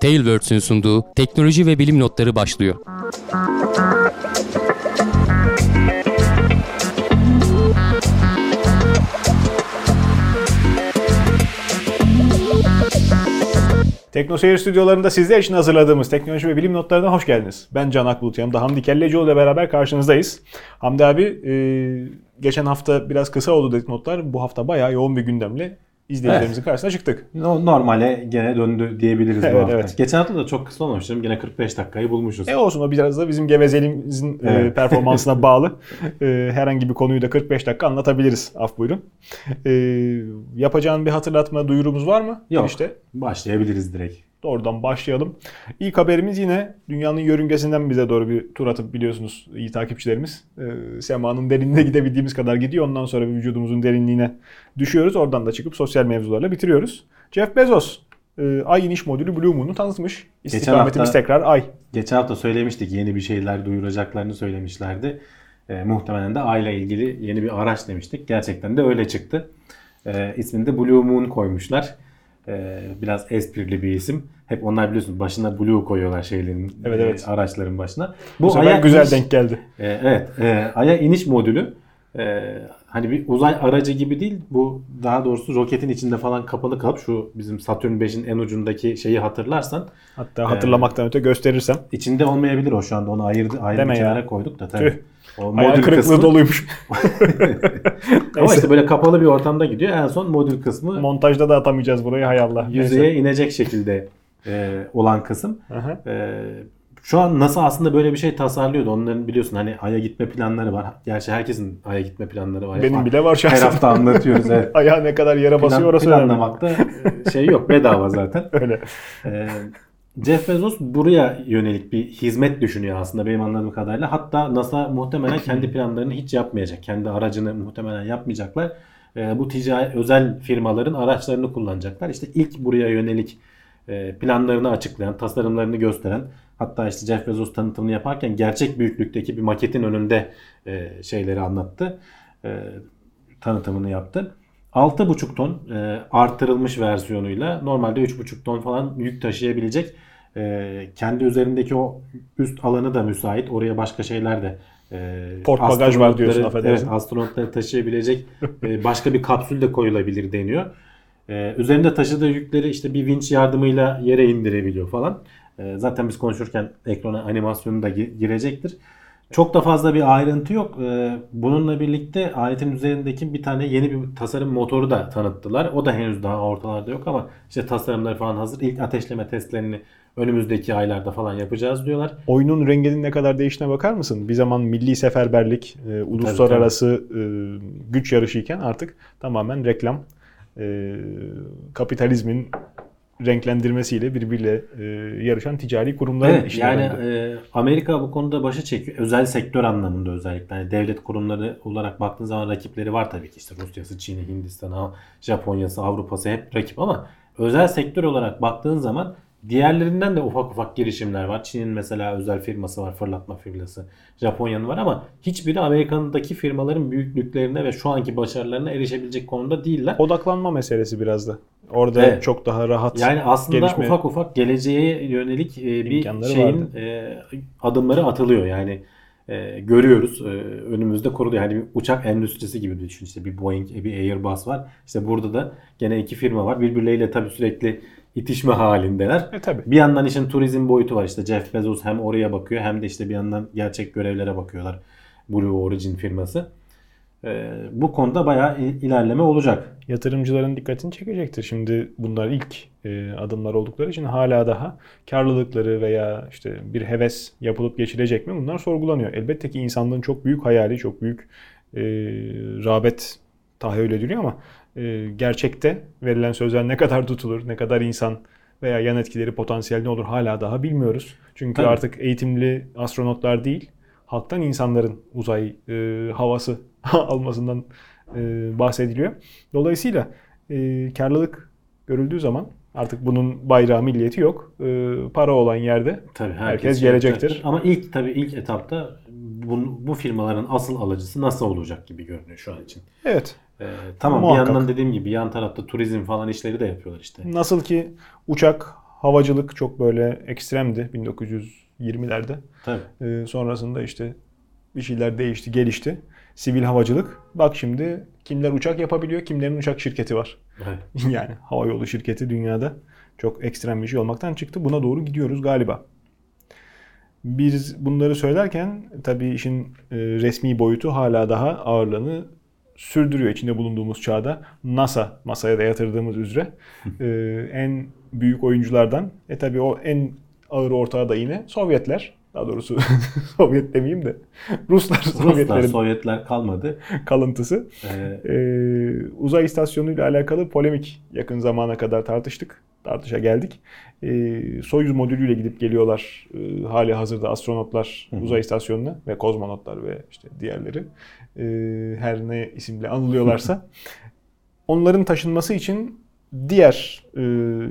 Tailwords'ün sunduğu teknoloji ve bilim notları başlıyor. Teknoseyir stüdyolarında sizler için hazırladığımız teknoloji ve bilim notlarına hoş geldiniz. Ben Can Akbulut, yanımda Hamdi Kellecioğlu ile beraber karşınızdayız. Hamdi abi, e, geçen hafta biraz kısa oldu dedik notlar. Bu hafta bayağı yoğun bir gündemle izleyicilerimizin karşısına çıktık. No- Normale gene döndü diyebiliriz Evet, bu hafta. evet. Geçen hafta da çok kısa olmamıştı. Yine 45 dakikayı bulmuşuz. E olsun o biraz da bizim gevezeliğimizin e, Evet. performansına bağlı. E, herhangi bir konuyu da 45 dakika anlatabiliriz. Af buyurun. E, yapacağın bir hatırlatma duyurumuz var mı? Yok. İşte Başlayabiliriz direkt. Doğrudan başlayalım. İlk haberimiz yine dünyanın yörüngesinden bize doğru bir tur atıp biliyorsunuz iyi takipçilerimiz. Ee, semanın derinliğine gidebildiğimiz kadar gidiyor. Ondan sonra vücudumuzun derinliğine düşüyoruz. Oradan da çıkıp sosyal mevzularla bitiriyoruz. Jeff Bezos e, Ay iniş modülü Blue Moon'u tanıtmış. İstikametimiz hafta- tekrar Ay. Geçen hafta söylemiştik yeni bir şeyler duyuracaklarını söylemişlerdi. E, muhtemelen de ayla ilgili yeni bir araç demiştik. Gerçekten de öyle çıktı. E, ismini de Blue Moon koymuşlar. E, biraz esprili bir isim. Hep onlar biliyorsunuz başına Blue koyuyorlar şeylerin, Evet, e, evet. araçların başına. Bu, sefer Ay'a güzel iniş- denk geldi. E, evet. E, Ay'a iniş modülü e, hani bir uzay aracı gibi değil. Bu daha doğrusu roketin içinde falan kapalı kalıp şu bizim Satürn 5'in en ucundaki şeyi hatırlarsan Hatta hatırlamaktan öte gösterirsem. içinde olmayabilir o şu anda. Onu ayırdı, ayrı Deme bir kenara koyduk da tabii. Tüh. O Hayal modül kırıklığı kısmı. doluymuş. Ama işte böyle kapalı bir ortamda gidiyor. En son modül kısmı Montajda da atamayacağız burayı hay Allah. Neyse. yüzeye inecek şekilde e, olan kısım. Aha. E, şu an NASA aslında böyle bir şey tasarlıyordu. Onların biliyorsun hani Ay'a gitme planları var. Gerçi herkesin Ay'a gitme planları var. Benim bile var Her şahsen. hafta anlatıyoruz. Evet. Ayağı ne kadar yere basıyor Plan, orası önemli. planlamakta şey yok. Bedava zaten. Öyle. Ee, Jeff Bezos buraya yönelik bir hizmet düşünüyor aslında benim anladığım kadarıyla. Hatta NASA muhtemelen kendi planlarını hiç yapmayacak. Kendi aracını muhtemelen yapmayacaklar. Ee, bu ticari özel firmaların araçlarını kullanacaklar. İşte ilk buraya yönelik e, planlarını açıklayan, tasarımlarını gösteren hatta işte Jeff Bezos tanıtımını yaparken gerçek büyüklükteki bir maketin önünde e, şeyleri anlattı. E, tanıtımını yaptı. 6,5 ton e, artırılmış versiyonuyla normalde 3,5 ton falan yük taşıyabilecek. E, kendi üzerindeki o üst alanı da müsait. Oraya başka şeyler de e, Port bagaj var diyorsun, affedersin. Evet astronotları taşıyabilecek e, başka bir kapsül de koyulabilir deniyor. E, üzerinde taşıdığı yükleri işte bir vinç yardımıyla yere indirebiliyor falan. E, zaten biz konuşurken ekrana animasyonu da gi- girecektir. Çok da fazla bir ayrıntı yok. Ee, Bununla birlikte aletin üzerindeki bir tane yeni bir tasarım motoru da tanıttılar. O da henüz daha ortalarda yok ama işte tasarımları falan hazır. İlk ateşleme testlerini önümüzdeki aylarda falan yapacağız diyorlar. oyunun renginin ne kadar değiştiğine bakar mısın? Bir zaman milli seferberlik, e, uluslararası e, güç yarışıyken artık tamamen reklam, e, kapitalizmin renklendirmesiyle birbiriyle e, yarışan ticari kurumların Evet işine yani e, Amerika bu konuda başa çekiyor. Özel sektör anlamında özellikle. Yani devlet kurumları olarak baktığın zaman rakipleri var tabii ki. İşte Rusya'sı, Çin'i, Hindistan'ı, Japonya'sı, Avrupa'sı hep rakip ama özel sektör olarak baktığın zaman diğerlerinden de ufak ufak girişimler var. Çin'in mesela özel firması var, fırlatma firması. Japonya'nın var ama hiçbiri Amerika'daki firmaların büyüklüklerine ve şu anki başarılarına erişebilecek konumda değiller. Odaklanma meselesi biraz da. Orada Evet. çok daha rahat Yani aslında gelişme ufak ufak geleceğe yönelik e, bir şeyin vardı. e, adımları atılıyor. Yani e, görüyoruz e, önümüzde kuruluyor. Yani bir uçak endüstrisi gibi düşün. İşte bir Boeing, bir Airbus var. İşte burada da gene iki firma var. Birbirleriyle tabii sürekli itişme halindeler. E tabi. Bir yandan işin turizm boyutu var. İşte Jeff Bezos hem oraya bakıyor hem de işte bir yandan gerçek görevlere bakıyorlar. Blue Origin firması. E, bu konuda bayağı il- ilerleme olacak. Yatırımcıların dikkatini çekecektir. Şimdi bunlar ilk e, adımlar oldukları için hala daha karlılıkları veya işte bir heves yapılıp geçilecek mi bunlar sorgulanıyor. Elbette ki insanlığın çok büyük hayali, çok büyük e, rağbet tahayyül ediliyor ama e, gerçekte verilen sözler ne kadar tutulur, ne kadar insan veya yan etkileri potansiyel ne olur hala daha bilmiyoruz. Çünkü Tabii. artık eğitimli astronotlar değil, halktan insanların uzay e, havası almasından e, bahsediliyor. Dolayısıyla e, karlılık görüldüğü zaman artık bunun bayrağı milliyeti yok. E, para olan yerde Tabii Herkes şey gelecektir. yapacaktır. Ama ilk tabii ilk etapta bu, bu firmaların asıl alıcısı nasıl olacak gibi görünüyor şu an için. evet Ee, tamam Muhakkak. bir yandan dediğim gibi yan tarafta turizm falan işleri de yapıyorlar işte. nasıl ki uçak havacılık çok böyle ekstremdi 1920'lerde. Tabii. Ee, sonrasında işte bir şeyler değişti, gelişti. Sivil havacılık. Bak şimdi kimler uçak yapabiliyor, kimlerin uçak şirketi var. Evet. yani havayolu şirketi dünyada çok ekstrem bir şey olmaktan çıktı. Buna doğru gidiyoruz galiba. Biz bunları söylerken tabii işin e, resmi boyutu hala daha ağırlığını sürdürüyor içinde bulunduğumuz çağda. NASA masaya da yatırdığımız üzere e, en büyük oyunculardan. E tabii o en ağır ortağı da yine Sovyetler. Daha doğrusu Sovyet demeyeyim de Ruslar, Ruslar, Sovyetlerin Sovyetler kalmadı. kalıntısı. Ee, Ee, uzay istasyonu ile alakalı polemik yakın zamana kadar tartıştık. Tartışa geldik. Ee, Soyuz modülüyle gidip geliyorlar ee, hali hazırda astronotlar uzay istasyonuna ve kozmonotlar ve işte diğerleri Ee, her ne isimle anılıyorlarsa onların taşınması için diğer e,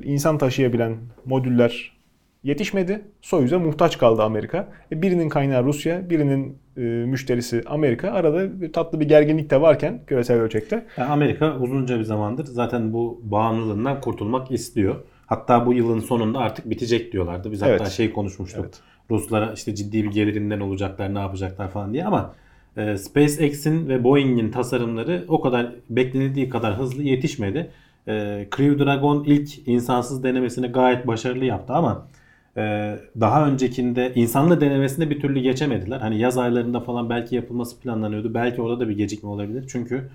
insan taşıyabilen modüller yetişmedi. Soyuz'a muhtaç kaldı Amerika. E, birinin kaynağı Rusya, birinin e, müşterisi Amerika. Arada bir tatlı bir gerginlik de varken küresel ölçekte. Yani Amerika uzunca bir zamandır zaten bu bağımlılığından kurtulmak istiyor. Hatta bu yılın sonunda artık bitecek diyorlardı. Biz hatta Evet. şey konuşmuştuk. Evet. Ruslara işte ciddi bir gelirinden olacaklar, ne yapacaklar falan diye ama e, SpaceX'in ve Boeing'in tasarımları o kadar beklenildiği kadar hızlı yetişmedi. E, Crew Dragon ilk insansız denemesini gayet başarılı yaptı ama e, daha öncekinde insanlı denemesinde bir türlü geçemediler. Hani yaz aylarında falan belki yapılması planlanıyordu. Belki orada da bir gecikme olabilir. Çünkü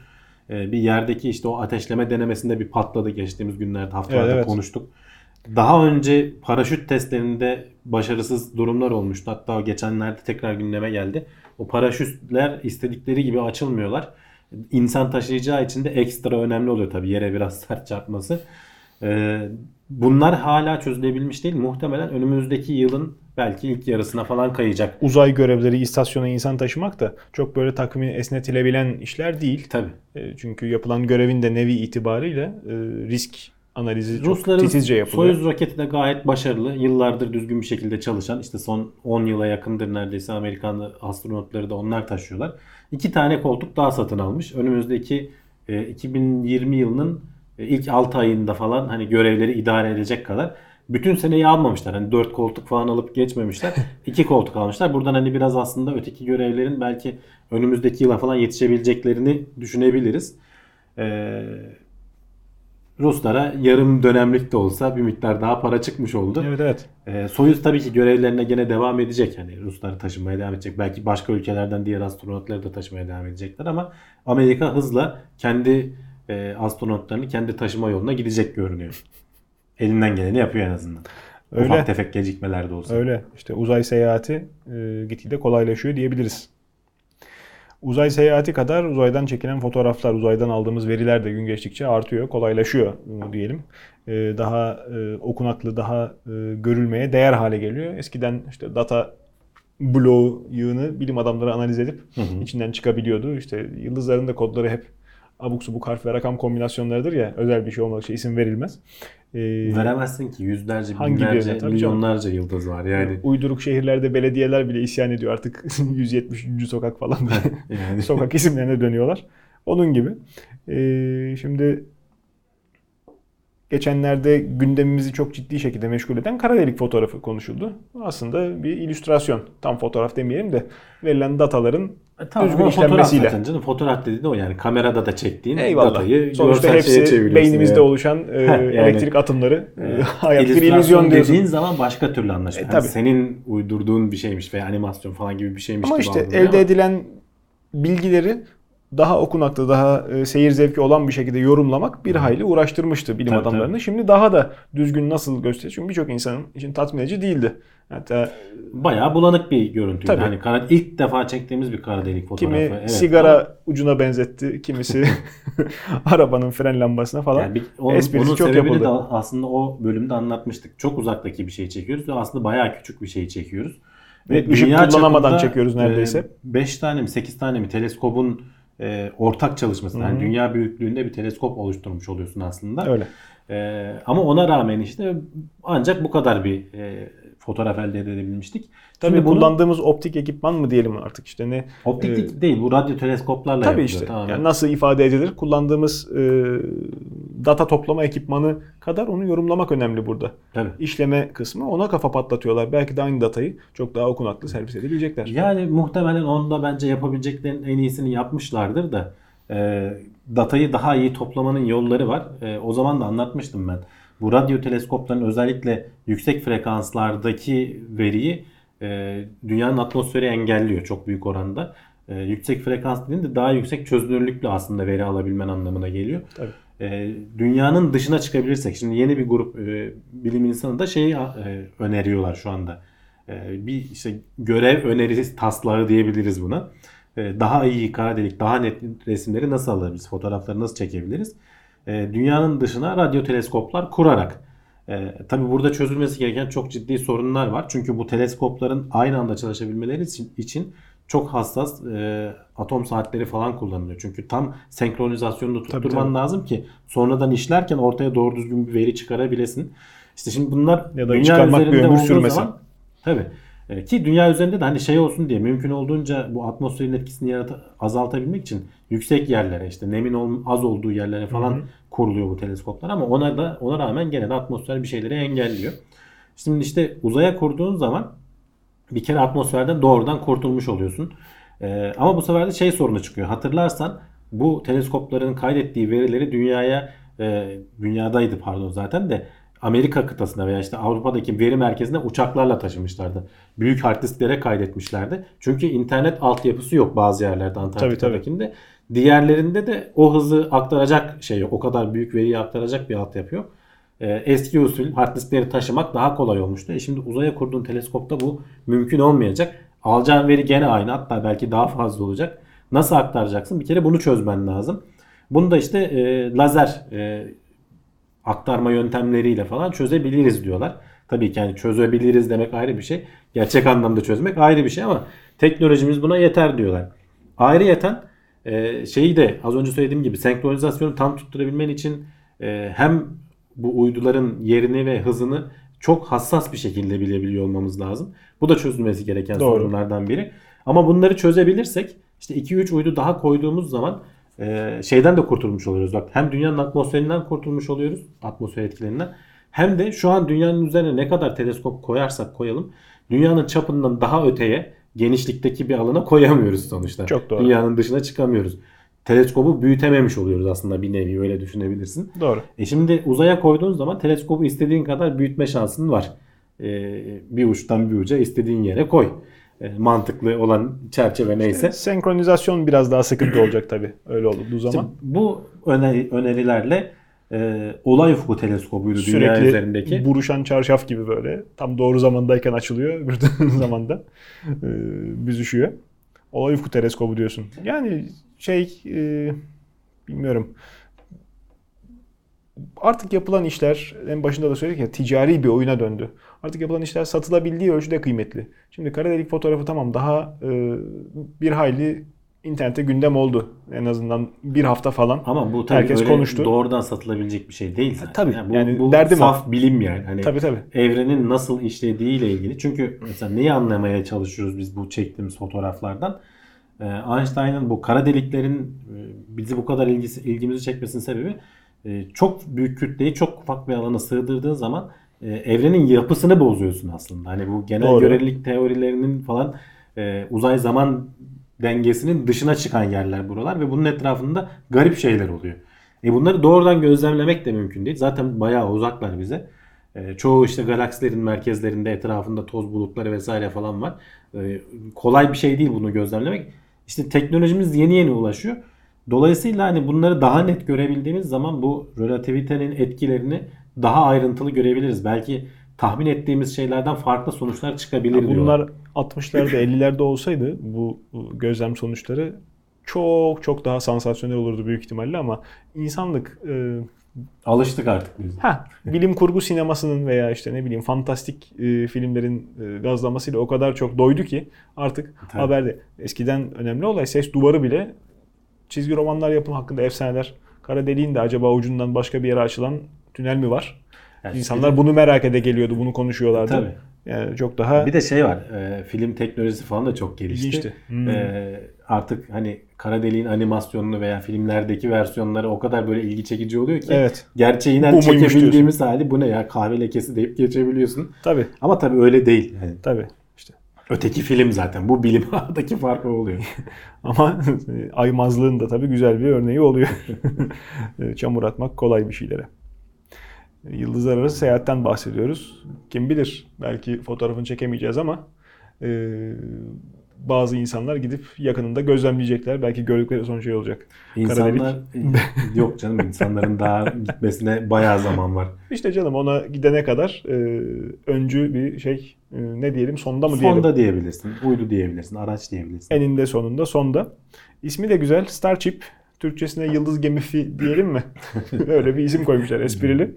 bir yerdeki işte o ateşleme denemesinde bir patladı geçtiğimiz günlerde haftalarda Evet, evet. konuştuk. Daha önce paraşüt testlerinde başarısız durumlar olmuştu. Hatta geçenlerde tekrar gündeme geldi. O paraşütler istedikleri gibi açılmıyorlar. İnsan taşıyacağı için de ekstra önemli oluyor tabii yere biraz sert çarpması. Ee, bunlar hala çözülebilmiş değil. Muhtemelen önümüzdeki yılın belki ilk yarısına falan kayacak. Uzay görevleri istasyona insan taşımak da çok böyle takvimi esnetilebilen işler değil. Tabii. E, Çünkü yapılan görevin de nevi itibariyle e, risk analizi çok Rusların titizce yapılıyor. Soyuz roketi de gayet başarılı. Yıllardır düzgün bir şekilde çalışan işte son 10 yıla yakındır neredeyse Amerikan astronotları da onlar taşıyorlar. İki tane koltuk daha satın almış. Önümüzdeki e, 2020 yılının e, ilk 6 ayında falan hani görevleri idare edecek kadar bütün seneyi almamışlar. Hani 4 koltuk falan alıp geçmemişler. 2 koltuk almışlar. Buradan hani biraz aslında öteki görevlerin belki önümüzdeki yıla falan yetişebileceklerini düşünebiliriz. Eee Ruslara yarım dönemlik de olsa bir miktar daha para çıkmış oldu. Evet evet. Ee, Soyuz tabii ki görevlerine gene devam edecek. Yani Rusları taşımaya devam edecek. Belki başka ülkelerden diğer astronotları da taşımaya devam edecekler ama Amerika hızla kendi e, astronotlarını kendi taşıma yoluna gidecek görünüyor. Elinden geleni yapıyor en azından. Öyle. Ufak tefek gecikmeler de olsa. Öyle. İşte uzay seyahati e, gitgide kolaylaşıyor diyebiliriz. Uzay seyahati kadar uzaydan çekilen fotoğraflar, uzaydan aldığımız veriler de gün geçtikçe artıyor, kolaylaşıyor diyelim. E, daha e, okunaklı, daha e, görülmeye değer hale geliyor. Eskiden işte data bloğu yığını bilim adamları analiz edip Hı hı. içinden çıkabiliyordu. İşte yıldızların da kodları hep abuk subuk harf ve rakam kombinasyonlarıdır ya özel bir şey olmadıkça isim verilmez. E, Veremezsin ki yüzlerce, Hangi binlerce, birine? Tabii canım. milyonlarca yıldız var yani. Uyduruk şehirlerde belediyeler bile isyan ediyor artık 173. sokak falan yani. sokak isimlerine dönüyorlar. Onun gibi. Ee, şimdi geçenlerde gündemimizi çok ciddi şekilde meşgul eden kara delik fotoğrafı konuşuldu. Aslında bir illüstrasyon. Tam fotoğraf demeyelim de verilen dataların E, Tamam düzgün fotoğraf işlenmesiyle. zaten canım. Fotoğraf dediğin o yani kamerada da çektiğin Eyvallah. datayı Sonuçta hepsi beynimizde yani. oluşan e, yani. elektrik atımları. E, Evet. hayat bir illüzyon diyorsun. dediğin zaman başka türlü anlaşılıyor. E, tabii. senin uydurduğun bir şeymiş veya animasyon falan gibi bir şeymiş Ama işte elde ama edilen bilgileri daha okunaklı, daha e, seyir zevki olan bir şekilde yorumlamak bir hayli uğraştırmıştı bilim Tabii, adamlarını. Şimdi daha da düzgün nasıl gösteriyor? Çünkü birçok insanın için tatmin edici değildi. Hatta bayağı bulanık bir görüntüydü. Tabii. Hani kara, ilk defa çektiğimiz bir kara delik fotoğrafı. kimi Evet. sigara ucuna benzetti, kimisi arabanın fren lambasına falan. Yani bir, onun, Esprisi bunun çok sebebini yapıldı. de aslında o bölümde anlatmıştık. Çok uzaktaki bir şey çekiyoruz ve aslında bayağı küçük bir şey çekiyoruz. Ve ışık kullanamadan çekiyoruz neredeyse. 5 tane mi 8 tane mi teleskobun e, ortak çalışması. Yani dünya büyüklüğünde bir teleskop oluşturmuş oluyorsun aslında. Öyle. Ee, ama ona rağmen işte ancak bu kadar bir e, fotoğraf elde edebilmiştik. Tabii Şimdi bunu- kullandığımız optik ekipman mı diyelim artık işte ne? optik e, değil bu radyo teleskoplarla Tabii yapılıyor. işte. tamamen. Yani nasıl ifade edilir? Kullandığımız e, data toplama ekipmanı kadar onu yorumlamak önemli burada. Tabii. İşleme kısmı ona kafa patlatıyorlar. Belki de aynı datayı çok daha okunaklı servis edebilecekler. Yani muhtemelen onda bence yapabileceklerin en iyisini yapmışlardır da e, datayı daha iyi toplamanın yolları var. E, o zaman da anlatmıştım ben. Bu radyo teleskopların özellikle yüksek frekanslardaki veriyi e, dünyanın atmosferi engelliyor çok büyük oranda. E, yüksek frekans dediğinde daha yüksek çözünürlüklü aslında veri alabilmen anlamına geliyor. Tabii. E, dünyanın dışına çıkabilirsek şimdi yeni bir grup e, bilim insanı da şeyi e, öneriyorlar şu anda. E, bir işte görev önerisi taslağı diyebiliriz buna. E, daha iyi kara delik, daha net resimleri nasıl alabiliriz? Fotoğrafları nasıl çekebiliriz? E, dünyanın dışına radyo teleskoplar kurarak. E, tabii burada çözülmesi gereken çok ciddi sorunlar var. Çünkü bu teleskopların aynı anda çalışabilmeleri için, için çok hassas e, atom saatleri falan kullanılıyor. Çünkü tam senkronizasyonunu tutturman tabii. lazım ki sonradan işlerken ortaya doğru düzgün bir veri çıkarabilesin. İşte şimdi bunlar Ya da çıkarmak bir ömür olduğu sürmesi. zaman tabii ki dünya üzerinde de hani şey olsun diye mümkün olduğunca bu atmosferin etkisini yarata, azaltabilmek için yüksek yerlere işte nemin ol- az olduğu yerlere falan Hı hı. kuruluyor bu teleskoplar ama ona da ona rağmen gene de atmosfer bir şeyleri engelliyor. Şimdi işte uzaya kurduğun zaman bir kere atmosferden doğrudan kurtulmuş oluyorsun. Ee, ama bu sefer de şey sorunu çıkıyor. Hatırlarsan bu teleskopların kaydettiği verileri dünyaya e, dünyadaydı pardon zaten de Amerika kıtasına veya işte Avrupa'daki veri merkezine uçaklarla taşımışlardı. Büyük hard disklere kaydetmişlerdi. Çünkü internet altyapısı yok bazı yerlerde Antarktika'dakinde. Diğerlerinde de o hızı aktaracak şey yok. O kadar büyük veriyi aktaracak bir altyapı yok. Ee, eski usul hard diskleri taşımak daha kolay olmuştu. E şimdi uzaya kurduğun teleskopta bu mümkün olmayacak. Alacağın veri gene aynı hatta belki daha fazla olacak. Nasıl aktaracaksın? Bir kere bunu çözmen lazım. Bunu da işte e, lazer e, aktarma yöntemleriyle falan çözebiliriz diyorlar. Tabii ki yani çözebiliriz demek ayrı bir şey. Gerçek anlamda çözmek ayrı bir şey ama teknolojimiz buna yeter diyorlar. Ayrıyeten e, şeyi de az önce söylediğim gibi senkronizasyonu tam tutturabilmen için e, hem bu uyduların yerini ve hızını çok hassas bir şekilde bilebiliyor olmamız lazım. Bu da çözülmesi gereken Doğru. sorunlardan biri. Ama bunları çözebilirsek işte 2-3 uydu daha koyduğumuz zaman e, şeyden de kurtulmuş oluyoruz. Bak hem dünyanın atmosferinden kurtulmuş oluyoruz. Atmosfer etkilerinden. Hem de şu an dünyanın üzerine ne kadar teleskop koyarsak koyalım dünyanın çapından daha öteye genişlikteki bir alana koyamıyoruz sonuçta. Çok doğru. Dünyanın dışına çıkamıyoruz. Teleskobu büyütememiş oluyoruz aslında bir nevi öyle düşünebilirsin. Doğru. E şimdi uzaya koyduğun zaman teleskobu istediğin kadar büyütme şansın var. E, bir uçtan bir uca istediğin yere koy. E, mantıklı olan çerçeve neyse. Senkronizasyon biraz daha sıkıntı olacak tabii. Öyle olduğu zaman. İşte bu öneri, önerilerle e, olay ufku teleskobuydu dünya Sürekli üzerindeki. buruşan çarşaf gibi böyle. Tam doğru zamandayken açılıyor. Öbür zamanda e, büzüşüyor. Olay ufku teleskobu diyorsun. Yani şey e, bilmiyorum. Artık yapılan işler en başında da söyledik ya ticari bir oyuna döndü. Artık yapılan işler satılabildiği ölçüde kıymetli. Şimdi kara delik fotoğrafı tamam daha e, bir hayli internette gündem oldu. En azından bir hafta falan. Ama bu tabii Herkes öyle konuştu. doğrudan satılabilecek bir şey değil zaten. tabii. bu, Yani bu derdim o. saf bilim yani. Hani Tabii tabii. evrenin nasıl işlediği ile ilgili. Çünkü mesela neyi anlamaya çalışıyoruz biz bu çektiğimiz fotoğraflardan? Ee, Einstein'ın bu kara deliklerin e, bizi bu kadar ilgisi, ilgimizi çekmesinin sebebi e, çok büyük kütleyi çok ufak bir alana sığdırdığın zaman e, evrenin yapısını bozuyorsun aslında. Hani bu genel Doğru. görelilik teorilerinin falan e, uzay zaman dengesinin dışına çıkan yerler buralar ve bunun etrafında garip şeyler oluyor. E bunları doğrudan gözlemlemek de mümkün değil. Zaten bayağı uzaklar bize. E, çoğu işte galaksilerin merkezlerinde etrafında toz bulutları vesaire falan var. E, kolay bir şey değil bunu gözlemlemek. İşte teknolojimiz yeni yeni ulaşıyor. Dolayısıyla hani bunları daha net görebildiğimiz zaman bu relativitenin etkilerini daha ayrıntılı görebiliriz. Belki tahmin ettiğimiz şeylerden farklı sonuçlar çıkabilir Ya diyorlar. bunlar 60'larda 50'lerde olsaydı bu bu gözlem sonuçları çok çok daha sansasyonel olurdu büyük ihtimalle ama insanlık e, Alıştık artık biz. ha bilim kurgu sinemasının veya işte ne bileyim fantastik e, filmlerin e, gazlamasıyla o kadar çok doydu ki artık Tabii. haberde eskiden önemli olay ses duvarı bile çizgi romanlar yapımı hakkında efsaneler. Kara deliğin de acaba ucundan başka bir yere açılan tünel mi var? Yani İnsanlar bunu merak ede geliyordu, bunu konuşuyorlardı. Tabii. Yani çok daha Bir de şey var. e, film teknolojisi falan da çok gelişti. ilginçti. Hmm. E, artık hani kara deliğin animasyonunu veya filmlerdeki versiyonları o kadar böyle ilgi çekici oluyor ki Evet. gerçeğinden Bu çekebildiğimiz hali bu ne ya kahve lekesi deyip geçebiliyorsun. Tabii. Ama tabii öyle değil. Yani Tabii. Öteki film zaten. Bu bilim aradaki fark o oluyor. Ama aymazlığın da tabii güzel bir örneği oluyor. Çamur atmak kolay bir şeylere. Yıldızlar arası seyahatten bahsediyoruz. Kim bilir belki fotoğrafını çekemeyeceğiz ama e, bazı insanlar gidip yakınında gözlemleyecekler. Belki gördükleri son şey olacak. İnsanlar yok canım insanların daha gitmesine bayağı zaman var. İşte canım ona gidene kadar e, öncü bir şey e, ne diyelim sonda mı diyelim? Sonda diyebilirsin, uydu diyebilirsin, araç diyebilirsin. Eninde sonunda sonda. İsmi de güzel. Starship. Türkçesine yıldız gemisi diyelim mi? Öyle bir isim koymuşlar esprili.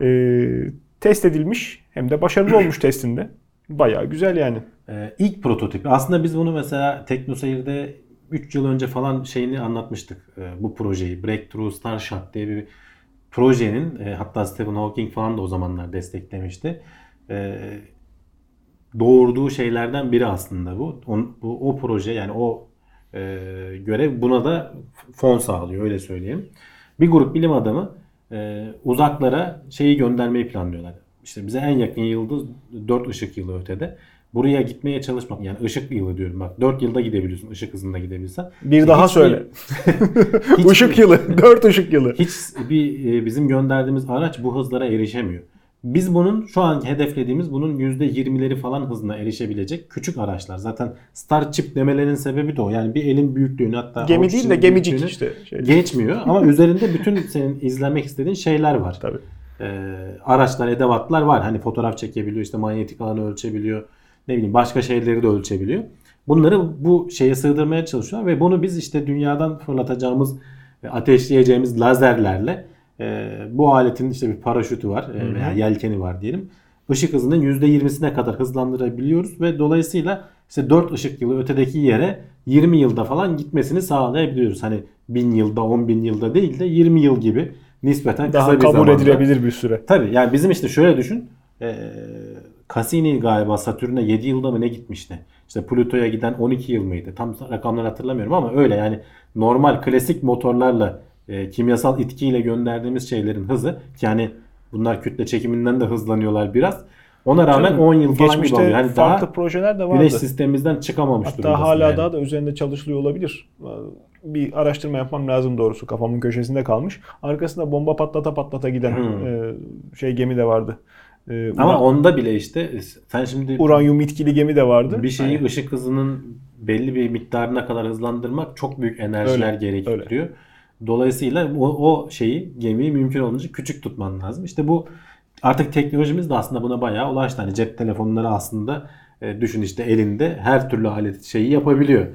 Ee, test edilmiş hem de başarılı olmuş testinde. Bayağı güzel yani. Ee, ilk prototipi. Aslında biz bunu mesela TeknoSeyir'de 3 yıl önce falan şeyini anlatmıştık. Ee, bu projeyi. Breakthrough Starshot diye bir projenin e, hatta Stephen Hawking falan da o zamanlar desteklemişti. Ee, doğurduğu şeylerden biri aslında bu. O, bu, o proje yani o e, görev buna da fon sağlıyor öyle söyleyeyim. Bir grup bilim adamı e, uzaklara şeyi göndermeyi planlıyorlar. İşte bize en yakın yıldız 4 ışık yılı ötede. Buraya gitmeye çalışmak yani ışık yılı diyorum bak 4 yılda gidebiliyorsun ışık hızında gidebilsen. Bir daha Hiçbir- söyle. hiçbir- Işık yılı. Dört ışık yılı. Hiç bir e, bizim gönderdiğimiz araç bu hızlara erişemiyor. Biz bunun şu an hedeflediğimiz bunun %20'leri falan hızına erişebilecek küçük araçlar. Zaten Starship demelerinin sebebi de o. Yani bir elin büyüklüğünü hatta Gemi değil de gemicik işte. Şey. Geçmiyor ama üzerinde bütün senin izlemek istediğin şeyler var. Tabii. Ee, araçlar, edevatlar var. Hani fotoğraf çekebiliyor, işte manyetik alanı ölçebiliyor. Ne bileyim başka şeyleri de ölçebiliyor. Bunları bu şeye sığdırmaya çalışıyorlar ve bunu biz işte dünyadan fırlatacağımız, e, ateşleyeceğimiz lazerlerle e, bu aletin işte bir paraşütü var e, veya yelkeni var diyelim. Işık hızının %20'sine kadar hızlandırabiliyoruz ve dolayısıyla işte 4 ışık yılı ötedeki yere 20 yılda falan gitmesini sağlayabiliyoruz. Hani 1000 yılda, 10 bin yılda değil de 20 yıl gibi nispeten Daha kısa bir kabul zamanda. edilebilir bir süre. Tabii yani bizim işte şöyle düşün. E, Cassini galiba Satürn'e 7 yılda mı ne gitmişti? İşte Plüto'ya giden 12 yıl mıydı? Tam rakamları hatırlamıyorum ama öyle yani normal klasik motorlarla e, kimyasal itkiyle gönderdiğimiz şeylerin hızı yani bunlar kütle çekiminden de hızlanıyorlar biraz. Ona rağmen Canım, 10 yıl falan gibi Geçmişte oluyor. Yani farklı daha projeler de vardı. güneş sistemimizden çıkamamış Hatta durumdasın hala yani. daha da üzerinde çalışılıyor olabilir. Bir araştırma yapmam lazım doğrusu. Kafamın köşesinde kalmış. Arkasında bomba patlata patlata giden Hmm. e, şey gemi de vardı. E, Ama ura- onda bile işte sen şimdi uranyum itkili gemi de vardı. Bir şeyi Hani- ışık hızının belli bir miktarına kadar hızlandırmak çok büyük enerjiler Öyle, gerektiriyor. Dolayısıyla o, o şeyi gemiyi mümkün olduğunca küçük tutman lazım. İşte bu artık teknolojimiz de aslında buna bayağı ulaştı. Hani cep telefonları aslında e, düşün işte elinde her türlü alet şeyi yapabiliyor.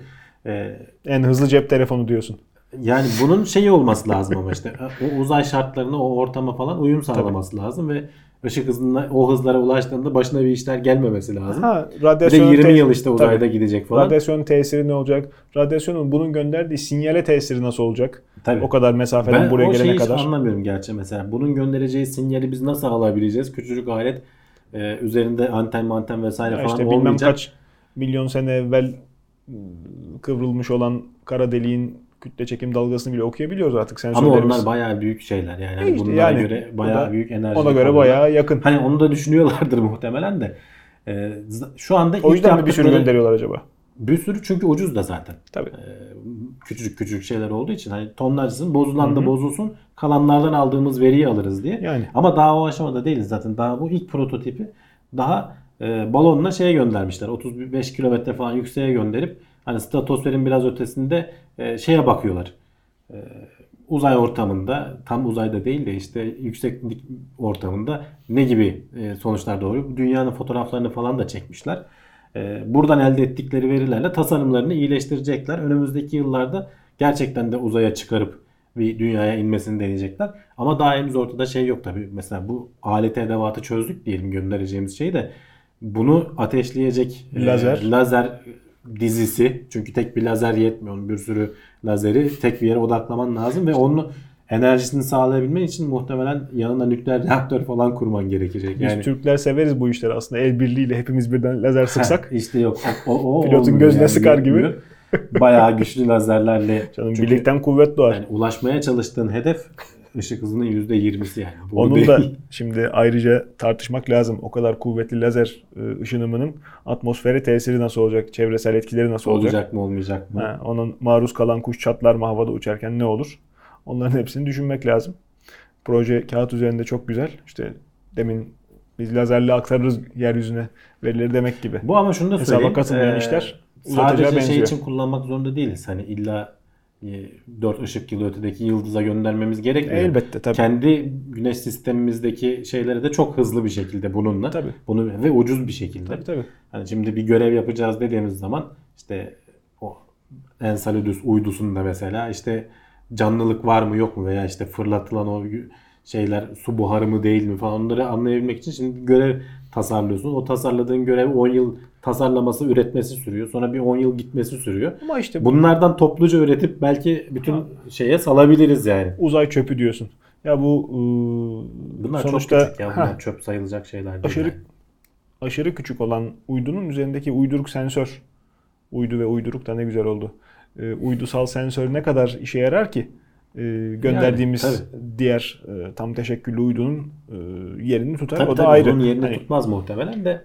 E, En hızlı cep telefonu diyorsun. yani bunun şeyi olması lazım ama işte o uzay şartlarına, o ortama falan uyum sağlaması lazım ve ışık hızına o hızlara ulaştığında başına bir işler gelmemesi lazım. Ha, Bir de radyasyon 20 tesiri- yıl işte uzayda Tabii. gidecek falan. Radyasyon tesiri ne olacak? Radyasyonun bunun gönderdiği sinyale tesiri nasıl olacak? Tabii. O kadar mesafeden Ben buraya o gelene şeyi hiç kadar. anlamıyorum gerçi mesela. Bunun göndereceği sinyali biz nasıl alabileceğiz? Küçücük alet e, üzerinde anten manten vesaire Ya falan işte bilmem olmayacak. kaç milyon sene evvel kıvrılmış olan kara deliğin kütle çekim dalgasını bile okuyabiliyoruz artık Ama sensörlerimiz. onlar bayağı büyük şeyler yani. Hani İşte bunlara yani göre bayağı da- büyük enerji. Ona göre bayağı yakın. Hani onu da düşünüyorlardır muhtemelen de. E, z- şu anda O yüzden mi bir sürü gönderiyorlar acaba? Bir sürü çünkü ucuz da zaten. Tabii. E, küçücük küçücük şeyler olduğu için hani tonlarcasın bozulan da bozulsun kalanlardan aldığımız veriyi alırız diye. Yani. Ama daha o aşamada değiliz zaten. Daha bu ilk prototipi daha e, balonla şeye göndermişler. 35 kilometre falan yükseğe gönderip hani stratosferin biraz ötesinde e, şeye bakıyorlar. E, uzay ortamında tam uzayda değil de işte yükseklik ortamında ne gibi e, sonuçlar doğuruyor. Dünyanın fotoğraflarını falan da çekmişler. E, buradan elde ettikleri verilerle tasarımlarını iyileştirecekler. Önümüzdeki yıllarda gerçekten de uzaya çıkarıp bir dünyaya inmesini deneyecekler. Ama daha henüz ortada şey yok tabii. Mesela bu alet edevatı çözdük diyelim göndereceğimiz şeyi de bunu ateşleyecek e, Lazer. Dizisi çünkü tek bir lazer yetmiyor. Bir sürü lazeri tek bir yere odaklaman lazım ve onun enerjisini sağlayabilmen için muhtemelen yanına nükleer reaktör falan kurman gerekecek. Biz Yani Türkler severiz bu işleri aslında. El birliğiyle hepimiz birden lazer sıksak. işte yok. O, o, Pilotun gözüne yani, sıkar gibi. yetmiyor. bayağı güçlü lazerlerle Canım Çünkü birlikten kuvvet doğar. yani ulaşmaya çalıştığın hedef ışık hızının %20'si yani. Bu Onun değil. da şimdi ayrıca tartışmak lazım. O kadar kuvvetli lazer e, ışınımının atmosfere tesiri nasıl olacak? Çevresel etkileri nasıl olacak? olacak mı olmayacak mı? Ha, onun maruz kalan kuş çatlar mı havada uçarken ne olur? Onların hepsini düşünmek lazım. Proje kağıt üzerinde çok güzel. İşte demin biz lazerle aktarırız yeryüzüne verileri demek gibi. Bu ama şunu da Hesaba söyleyeyim. katılmayan Ee, işler sadece şey benziyor. için kullanmak zorunda değiliz. Hani illa 4 ışık yılı ötedeki yıldıza göndermemiz gerekmiyor. Elbette tabii. Kendi güneş sistemimizdeki şeyleri de çok hızlı bir şekilde bununla. Tabii. Bunu ve ucuz bir şekilde. Tabii tabii. Hani şimdi bir görev yapacağız dediğimiz zaman işte o Enceladus uydusunda mesela işte canlılık var mı yok mu veya işte fırlatılan o şeyler su buharı mı değil mi falan onları anlayabilmek için şimdi görev tasarlıyorsun. O tasarladığın görev 10 yıl tasarlaması, üretmesi sürüyor. Sonra bir 10 yıl gitmesi sürüyor. Ama işte bu Bunlardan topluca üretip belki bütün şeye salabiliriz yani. uzay çöpü diyorsun. Ya bu e, Bunlar sonuçta çok küçük ya. Bunlar Heh, çöp sayılacak şeyler değil. aşırı yani. aşırı küçük olan uydunun üzerindeki uyduruk sensör. Uydu ve uyduruk da ne güzel oldu. E, uydusal sensör ne kadar işe yarar ki? E, gönderdiğimiz diğer e, tam teşekküllü uydunun e, yerini tutar. Tabii o da tabii ayrı. onun yerini Hani tutmaz muhtemelen de.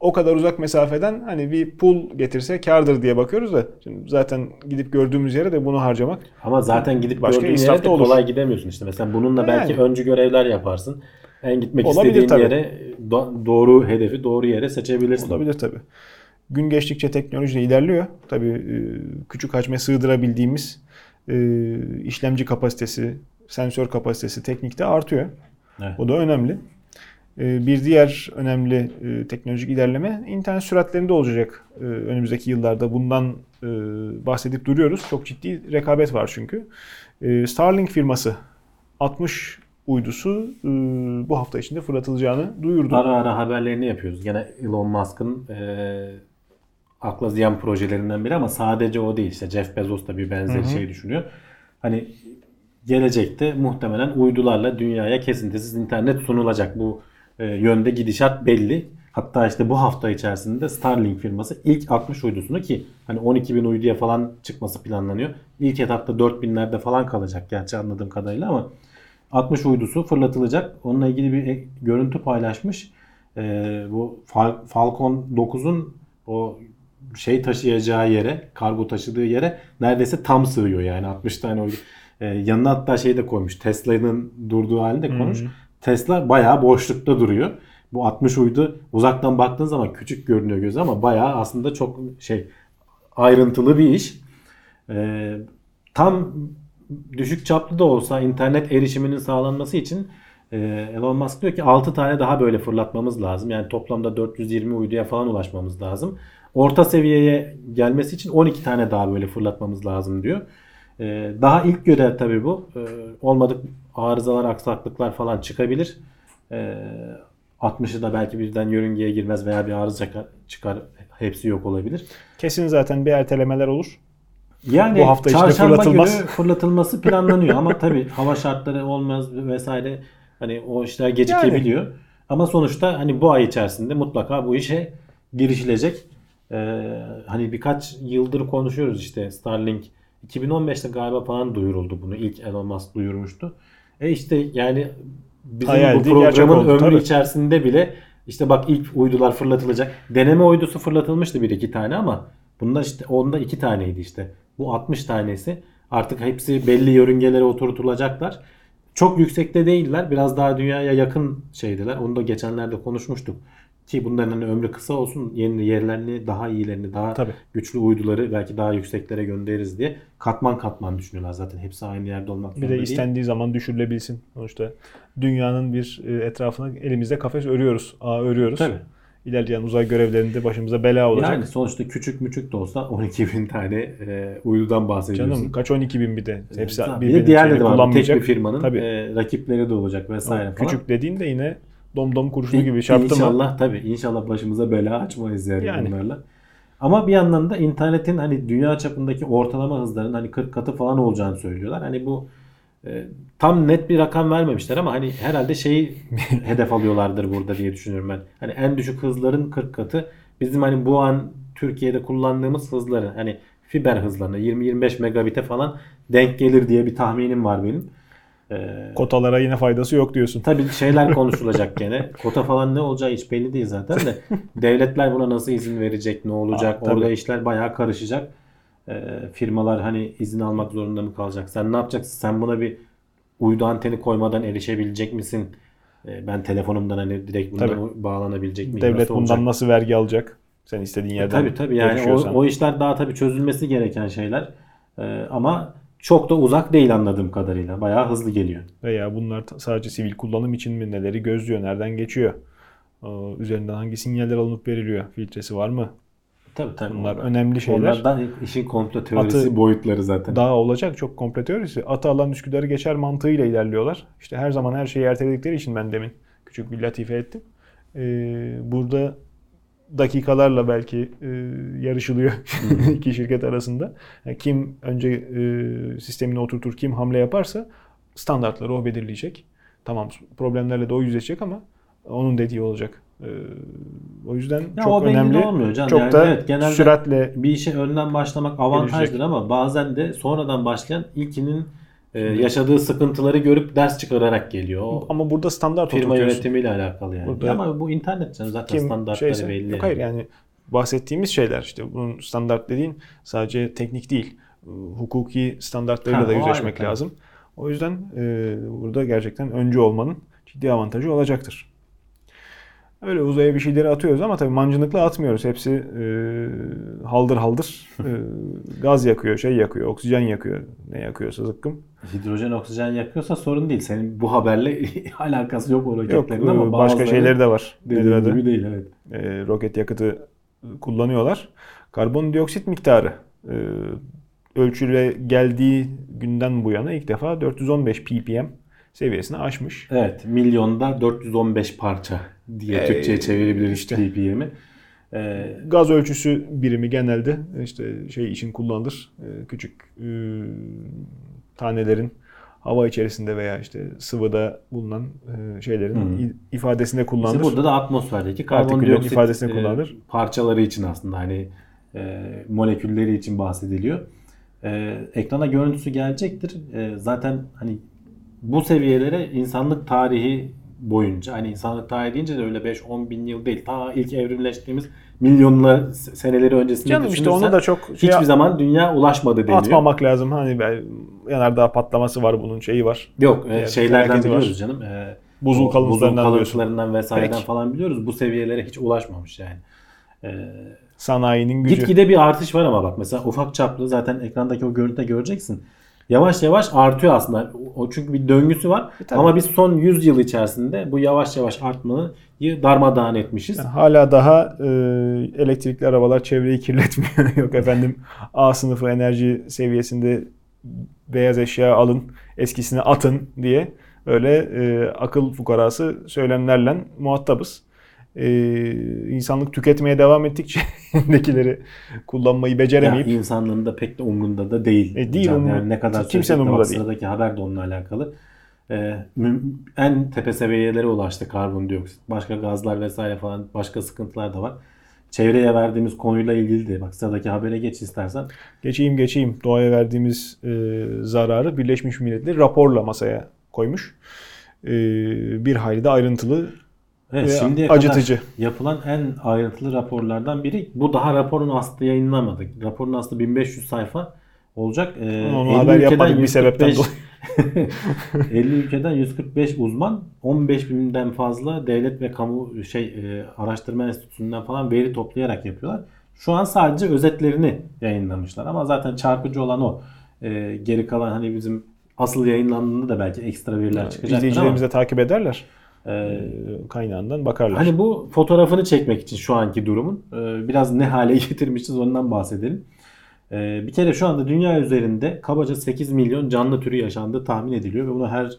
O kadar uzak mesafeden hani bir pul getirse kardır diye bakıyoruz da şimdi zaten gidip gördüğümüz yere de bunu harcamak Ama zaten gidip Başka gördüğün yere de olur. kolay gidemiyorsun işte. Mesela bununla belki Yani. öncü görevler yaparsın. En gitmek Olabilir istediğin tabii. yere do- doğru hedefi doğru yere seçebilirsin. Olabilir tabii. Gün geçtikçe teknoloji de ilerliyor. Tabii e, küçük hacme sığdırabildiğimiz e, işlemci kapasitesi, sensör kapasitesi teknikte artıyor. Evet. O da önemli. E, Bir diğer önemli e, teknolojik ilerleme internet süratlerinde olacak e, önümüzdeki yıllarda. Bundan e, bahsedip duruyoruz. Çok ciddi rekabet var çünkü. Starlink firması 60 uydusu bu hafta içinde fırlatılacağını duyurdu. Ara ara haberlerini yapıyoruz. Gene Elon Musk'ın e, akla ziyan projelerinden biri ama sadece o değil. İşte Jeff Bezos da bir benzer şey düşünüyor. Hani gelecekte muhtemelen uydularla dünyaya kesintisiz internet sunulacak. Bu e, yönde gidişat belli. Hatta işte bu hafta içerisinde Starlink firması ilk 60 uydusunu ki hani 12 bin uyduya falan çıkması planlanıyor. İlk etapta 4000'lerde falan kalacak gerçi anladığım kadarıyla ama 60 uydusu fırlatılacak. Onunla ilgili bir e- görüntü paylaşmış. Ee, bu Fal- Falcon 9'un o şey taşıyacağı yere, kargo taşıdığı yere neredeyse tam sığıyor yani 60 tane uydu. Ee, yanına hatta şey de koymuş. Tesla'nın durduğu halinde koymuş. Tesla bayağı boşlukta duruyor. Bu 60 uydu uzaktan baktığın zaman küçük görünüyor göze ama bayağı aslında çok şey ayrıntılı bir iş. Ee, tam düşük çaplı da olsa internet erişiminin sağlanması için e, Elon Musk diyor ki 6 tane daha böyle fırlatmamız lazım. Yani toplamda 420 uyduya falan ulaşmamız lazım. Orta seviyeye gelmesi için 12 tane daha böyle fırlatmamız lazım diyor. E, daha ilk görev tabii bu. E, olmadık arızalar, aksaklıklar falan çıkabilir. E, 60'ı da belki birden yörüngeye girmez veya bir arıza çıkar. Hepsi yok olabilir. Kesin zaten bir ertelemeler olur. Yani Bu hafta içinde fırlatılmaz. günü fırlatılması planlanıyor ama tabii hava şartları olmaz vesaire hani o işler gecikebiliyor. Ama sonuçta hani bu ay içerisinde mutlaka bu işe girişilecek. Ee, hani birkaç yıldır konuşuyoruz işte Starlink 2015'te galiba falan duyuruldu bunu. İlk Elon Musk duyurmuştu. E işte yani bizim Hayaldi, bu programın oldu, ömrü tabii. içerisinde bile işte bak ilk uydular fırlatılacak. Deneme uydusu fırlatılmıştı bir iki tane ama bunlar işte onda iki taneydi işte. Bu 60 tanesi artık hepsi belli yörüngelere oturtulacaklar. Çok yüksekte değiller. Biraz daha dünyaya yakın şeydiler. Onu da geçenlerde konuşmuştuk. Ki bunların hani ömrü kısa olsun. Yeni yerlerini, daha iyilerini, daha Tabii. güçlü uyduları belki daha yükseklere göndeririz diye katman katman düşünüyorlar zaten. Hepsi aynı yerde olmak Bir zorunda de değil. istendiği zaman düşürülebilsin. Sonuçta dünyanın bir e, etrafına elimizde kafes örüyoruz. Ağ örüyoruz. Tabii. İlerleyen uzay görevlerinde başımıza bela olacak. Yani sonuçta küçük müçük de olsa 12 bin tane e, uydudan bahsediyorsun. Canım kaç 12 bin bir de. Hepsi Tabii. birbirinin bir diğerleri de var. Tek bir firmanın e, rakipleri de olacak vesaire falan. Küçük dediğin de yine domdom kurşunu gibi çarptı mı? İnşallah tabii. İnşallah başımıza bela açmayız yani, Yani. bunlarla. Ama bir yandan da internetin hani dünya çapındaki ortalama hızların hani 40 katı falan olacağını söylüyorlar. Hani bu e, tam net bir rakam vermemişler ama hani herhalde şeyi hedef alıyorlardır burada diye düşünüyorum ben. Hani en düşük hızların 40 katı bizim hani bu an Türkiye'de kullandığımız hızların hani fiber hızlarına 20-25 megabit'e falan denk gelir diye bir tahminim var benim. Ee, Kotalara yine faydası yok diyorsun. Tabii şeyler konuşulacak gene. Kota falan ne olacağı hiç belli değil zaten de. Devletler buna nasıl izin verecek, ne olacak? Aa, tabii. Orada işler bayağı karışacak. Ee, firmalar hani izin almak zorunda mı kalacak? Sen ne yapacaksın? Sen buna bir uydu anteni koymadan erişebilecek misin? Ee, ben telefonumdan hani direkt bundan Tabii. bağlanabilecek miyim? Devlet Nasıl bundan olacak? nasıl vergi alacak? Sen istediğin E, yerden Tabii tabii yani o, o işler daha tabii çözülmesi gereken şeyler. Ee, ama çok da uzak değil anladığım kadarıyla. Bayağı hızlı geliyor. Veya bunlar sadece sivil kullanım için mi? Neleri gözlüyor? Nereden geçiyor? Ee, Üzerinden hangi sinyaller alınıp veriliyor? Filtresi var mı? Tabii tabii. Bunlar önemli şeyler. Onlardan işin komplo teorisi Atı- boyutları zaten. Daha olacak çok komple teorisi. Atı alan Üsküdar'ı geçer mantığıyla ilerliyorlar. İşte her zaman her şeyi erteledikleri için ben demin küçük bir latife ettim. Ee, burada dakikalarla belki e, yarışılıyor iki şirket arasında. Yani kim önce e, sistemini oturtur, kim hamle yaparsa standartları o belirleyecek. Tamam problemlerle de o yüzleşecek ama onun dediği olacak. Ee, o yüzden Ya çok o önemli. olmuyor canım. Çok Yani da evet, genelde- süratle bir işe önden başlamak avantajdır Gelişecek. ama bazen de sonradan başlayan ilkinin e, yaşadığı sıkıntıları görüp ders çıkararak geliyor. O ama burada standart firma oturtuyorsun. yönetimiyle alakalı yani. Burada- ama bu internet canım zaten kim standartları şeyse, belli. Yok hayır yani bahsettiğimiz şeyler işte bunun standart dediğin sadece teknik değil. Hukuki standartlarıyla Ha, da yüzleşmek ayrı, lazım. O yüzden e, burada gerçekten öncü olmanın ciddi avantajı olacaktır. Öyle uzaya bir şeyleri atıyoruz ama tabii mancınıkla atmıyoruz. Hepsi e, haldır haldır e, gaz yakıyor, şey yakıyor, oksijen yakıyor. Ne yakıyorsa zıkkım. Hidrojen oksijen yakıyorsa sorun değil. Senin bu haberle alakası yok o Yok roketlerin e, ama başka bazıları şeyleri de var. Adı? gibi değil evet. e, roket yakıtı kullanıyorlar. Karbondioksit miktarı e, ölçüle geldiği günden bu yana ilk defa 415 ppm seviyesini aşmış. Evet milyonda 415 parça diye Ee, Türkçe'ye çevirebiliriz işte. ppm'i. Ee, Gaz ölçüsü birimi genelde işte şey için kullanılır. E, küçük e, tanelerin hava içerisinde veya işte sıvıda bulunan e, şeylerin i- ifadesinde kullanılır. İşte burada da atmosferdeki karbondioksit ifadesini e, kullanılır. parçaları için aslında hani e, molekülleri için bahsediliyor. E, ekrana görüntüsü gelecektir. E, zaten hani bu seviyelere insanlık tarihi boyunca hani insanlık tarihi deyince de öyle 5-10 bin yıl değil. Ta ilk evrimleştiğimiz milyonlar seneleri öncesinde Canım işte onu da çok şey hiçbir zaman dünya ulaşmadı deniyor. atmamak lazım. Hani yanardağ patlaması var bunun şeyi var. Yok e, şeylerden felaketi var. biliyoruz canım. E, Buzul kalıntılarından buzul kalıntılarından vesaireden Peki. falan biliyoruz. Bu seviyelere hiç ulaşmamış yani. E, Sanayinin gücü. Gitgide bir artış var ama bak mesela ufak çaplı zaten ekrandaki o görüntüde göreceksin. Yavaş yavaş artıyor aslında. O çünkü bir döngüsü var. E, tabii. ama biz son 100 yıl içerisinde bu yavaş yavaş artmayı darmadağın etmişiz. Yani hala daha e, elektrikli arabalar çevreyi kirletmiyor. Yok efendim A sınıfı enerji seviyesinde beyaz eşya alın, eskisini atın diye böyle e, akıl fukarası söylemlerle muhatabız. E, insanlık tüketmeye devam ettikçe elindekileri kullanmayı beceremeyip insanlığın da pek de umrunda da değil. E, değil, Can. umru- yani ne kadar kimsenin umrunda değil. Sıradaki haber de onunla alakalı. Ee, en tepe seviyelere ulaştı karbondioksit. Başka gazlar vesaire falan başka sıkıntılar da var. Çevreye verdiğimiz konuyla ilgili de bak sıradaki habere geç istersen. geçeyim geçeyim doğaya verdiğimiz e, zararı Birleşmiş Milletler raporla masaya koymuş. E, bir hayli de ayrıntılı Evet, Ve şimdiye acıtıcı. kadar yapılan en ayrıntılı raporlardan biri. Bu daha raporun aslı yayınlamadı. Raporun aslı 1500 sayfa olacak. Ee, Onu 50 haber yapmadık bir sebepten 145 50 ülkeden 145 uzman, 15 binden fazla devlet ve kamu şey e, araştırma enstitüsünden falan veri toplayarak yapıyorlar. Şu an sadece özetlerini yayınlamışlar ama zaten çarpıcı olan o. Ee, geri kalan hani bizim asıl yayınlandığında da belki ekstra veriler çıkacaktır ama İzleyicilerimiz de takip ederler. E, E, kaynağından bakarlar. Hani bu fotoğrafını çekmek için şu anki durumun e, biraz ne hale getirmişiz ondan bahsedelim. E, Bir kere şu anda dünya üzerinde kabaca 8 milyon canlı türü yaşandığı tahmin ediliyor ve buna her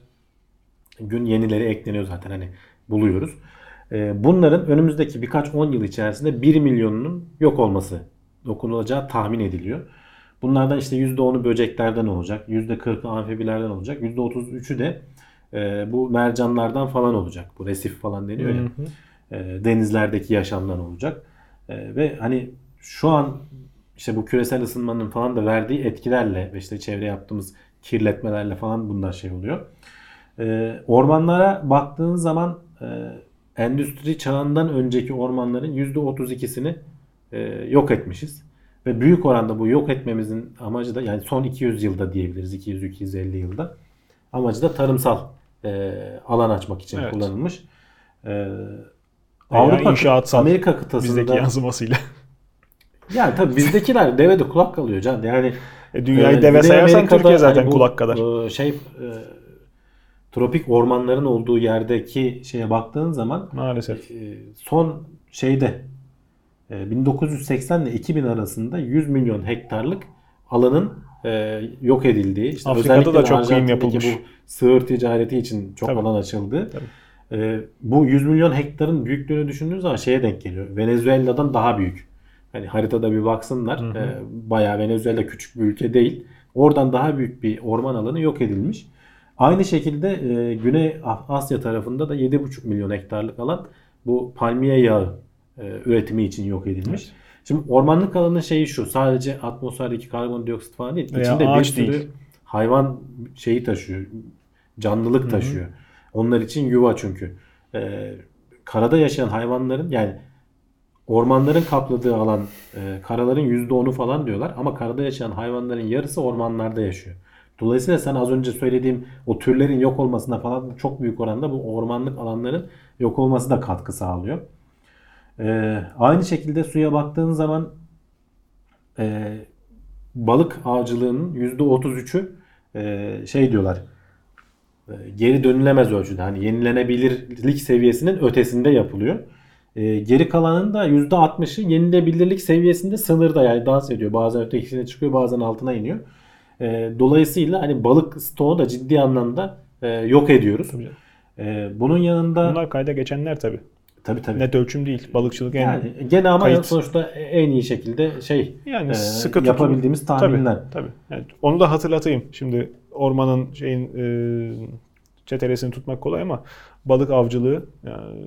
gün yenileri ekleniyor zaten hani buluyoruz. E, Bunların önümüzdeki birkaç 10 yıl içerisinde 1 milyonunun yok olması dokunulacağı tahmin ediliyor. Bunlardan işte %10'u böceklerden olacak, %40'ı amfibilerden olacak, %33'ü de e, bu mercanlardan falan olacak. Bu resif falan deniyor ya. Hı hı. E, denizlerdeki yaşamdan olacak. E, ve hani şu an işte bu küresel ısınmanın falan da verdiği etkilerle ve işte çevre yaptığımız kirletmelerle falan bunlar şey oluyor. E, ormanlara baktığın zaman e, endüstri çağından önceki ormanların %32'sini e, yok etmişiz. Ve büyük oranda bu yok etmemizin amacı da yani son 200 yılda diyebiliriz 200-250 yılda amacı da tarımsal e, alan açmak için Evet. kullanılmış. E, Avrupa inşaatsal Amerika kıtasında Bizdeki yansımasıyla. yani tabii bizdekiler deve de kulak kalıyor can. Yani E, dünyayı e, deve sayarsan Amerika'da Türkiye zaten hani bu, kulak kadar. e, şey e, tropik ormanların olduğu yerdeki şeye baktığın zaman Maalesef. e, son şeyde e, 1980 ile 2000 arasında 100 milyon hektarlık alanın e, yok edildiği, işte Afrika'da da çok kıyım yapılmış. bu sığır ticareti için çok Tabii. alan açıldı. Tabii. E, bu 100 milyon hektarın büyüklüğünü düşündüğünüz zaman şeye denk geliyor. Venezuela'dan daha büyük. Hani haritada bir baksınlar. Hı hı. E, bayağı Venezuela küçük bir ülke değil. Oradan daha büyük bir orman alanı yok edilmiş. Aynı şekilde e, Güney Asya tarafında da 7,5 milyon hektarlık alan bu palmiye yağı e, üretimi için yok edilmiş. Evet. Şimdi ormanlık alanın şeyi şu. Sadece atmosferdeki karbondioksit falan değil. Veya İçinde bir sürü değil. hayvan şeyi taşıyor. Canlılık hı. taşıyor. Onlar için yuva çünkü. E, karada yaşayan hayvanların yani ormanların kapladığı alan e, karaların %10'u falan diyorlar ama karada yaşayan hayvanların yarısı ormanlarda yaşıyor. Dolayısıyla sen az önce söylediğim o türlerin yok olmasına falan çok büyük oranda bu ormanlık alanların yok olması da katkı sağlıyor. E, aynı şekilde suya baktığın zaman e, balık avcılığının %33'ü e, şey diyorlar geri dönülemez ölçüde hani yenilenebilirlik seviyesinin ötesinde yapılıyor. E, geri kalanın da %60'ı yenilebilirlik seviyesinde sınırda yani dans ediyor. Bazen ötekisine çıkıyor bazen altına iniyor. E, dolayısıyla hani balık stoğu da ciddi anlamda e, yok ediyoruz. E, bunun yanında Bunlar kayda geçenler tabii. Tabii tabii. Net ölçüm değil. Balıkçılık en yani gene ama kayıt. sonuçta en iyi şekilde şey yani e, sıkı yapabildiğimiz tahminler. Tabii, tabii. Yani onu da hatırlatayım. Şimdi ormanın şeyin e, çetelesini tutmak kolay ama balık avcılığı yani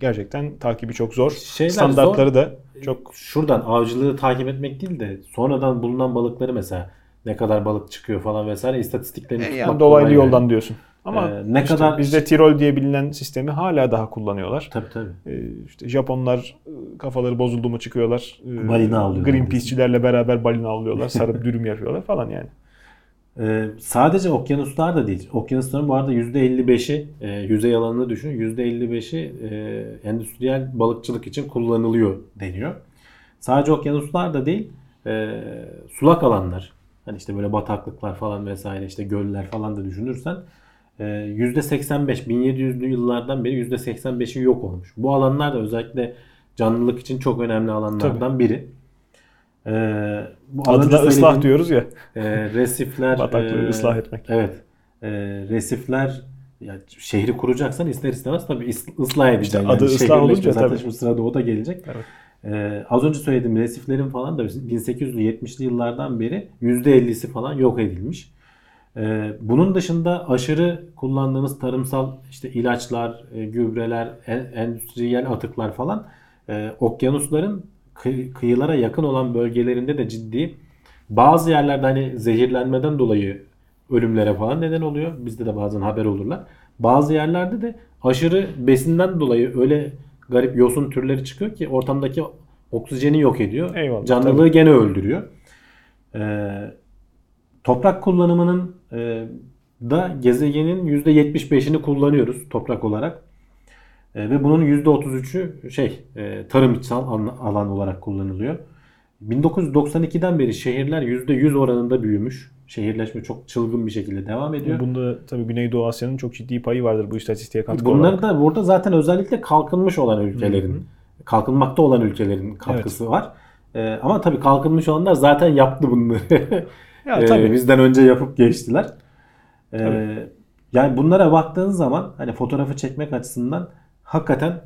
gerçekten takibi çok zor. Şeyler Standartları zor. da çok şuradan avcılığı takip etmek değil de sonradan bulunan balıkları mesela ne kadar balık çıkıyor falan vesaire istatistiklerini tutmak yani dolaylı kolay yani. yoldan diyorsun. Ama Ee, ne işte kadar- bizde Tirol diye bilinen sistemi hala daha kullanıyorlar. Tabii tabii. Ee, işte Japonlar e, kafaları bozuldu mu çıkıyorlar. Ee, Balina avlıyorlar. Greenpeace'çilerle beraber balina avlıyorlar. Sarıp dürüm yapıyorlar falan yani. Ee, sadece okyanuslar da değil. Okyanusların bu arada %55'i e, yüzey alanını düşün. %55'i e, endüstriyel balıkçılık için kullanılıyor deniyor. Sadece okyanuslar da değil. e, sulak alanlar. Hani işte böyle bataklıklar falan vesaire işte göller falan da düşünürsen e, %85 1700'lü yıllardan beri %85'i yok olmuş. Bu alanlar da özellikle canlılık için çok önemli alanlardan biri. E, bu Adına ıslah diyoruz ya. e, resifler Bataklığı e, ıslah etmek. Evet. E, resifler yani şehri kuracaksan ister istemez tabii ıslah edeceksin. adı yani ıslah olunca zaten tabii. sırada o da gelecek. Evet. E, az önce söylediğim resiflerin falan da 1870'li yıllardan beri %50'si falan yok edilmiş. E, bunun dışında aşırı kullandığımız tarımsal işte ilaçlar, e, gübreler, en- endüstriyel atıklar falan e, okyanusların kı- kıyılara yakın olan bölgelerinde de ciddi bazı yerlerde hani zehirlenmeden dolayı ölümlere falan neden oluyor. Bizde de bazen haber olurlar. Bazı yerlerde de aşırı besinden dolayı öyle garip yosun türleri çıkıyor ki ortamdaki oksijeni yok ediyor. Eyvallah, Canlılığı gene öldürüyor. Ee, toprak kullanımının da gezegenin %75'ini kullanıyoruz toprak olarak. E, ve bunun %33'ü şey e, tarımsal alan, olarak kullanılıyor. 1992'den beri şehirler %100 oranında büyümüş. Şehirleşme çok çılgın bir şekilde devam ediyor. Bunda tabii Güneydoğu Asya'nın çok ciddi payı vardır bu istatistiğe katkı Bunları olarak. da burada zaten özellikle kalkınmış olan ülkelerin, Hı hı. kalkınmakta olan ülkelerin katkısı var. E, ama tabii kalkınmış olanlar zaten yaptı bunları. Ya, Ee, tabii. bizden önce yapıp geçtiler. Ee, Tabii. yani bunlara baktığın zaman hani fotoğrafı çekmek açısından hakikaten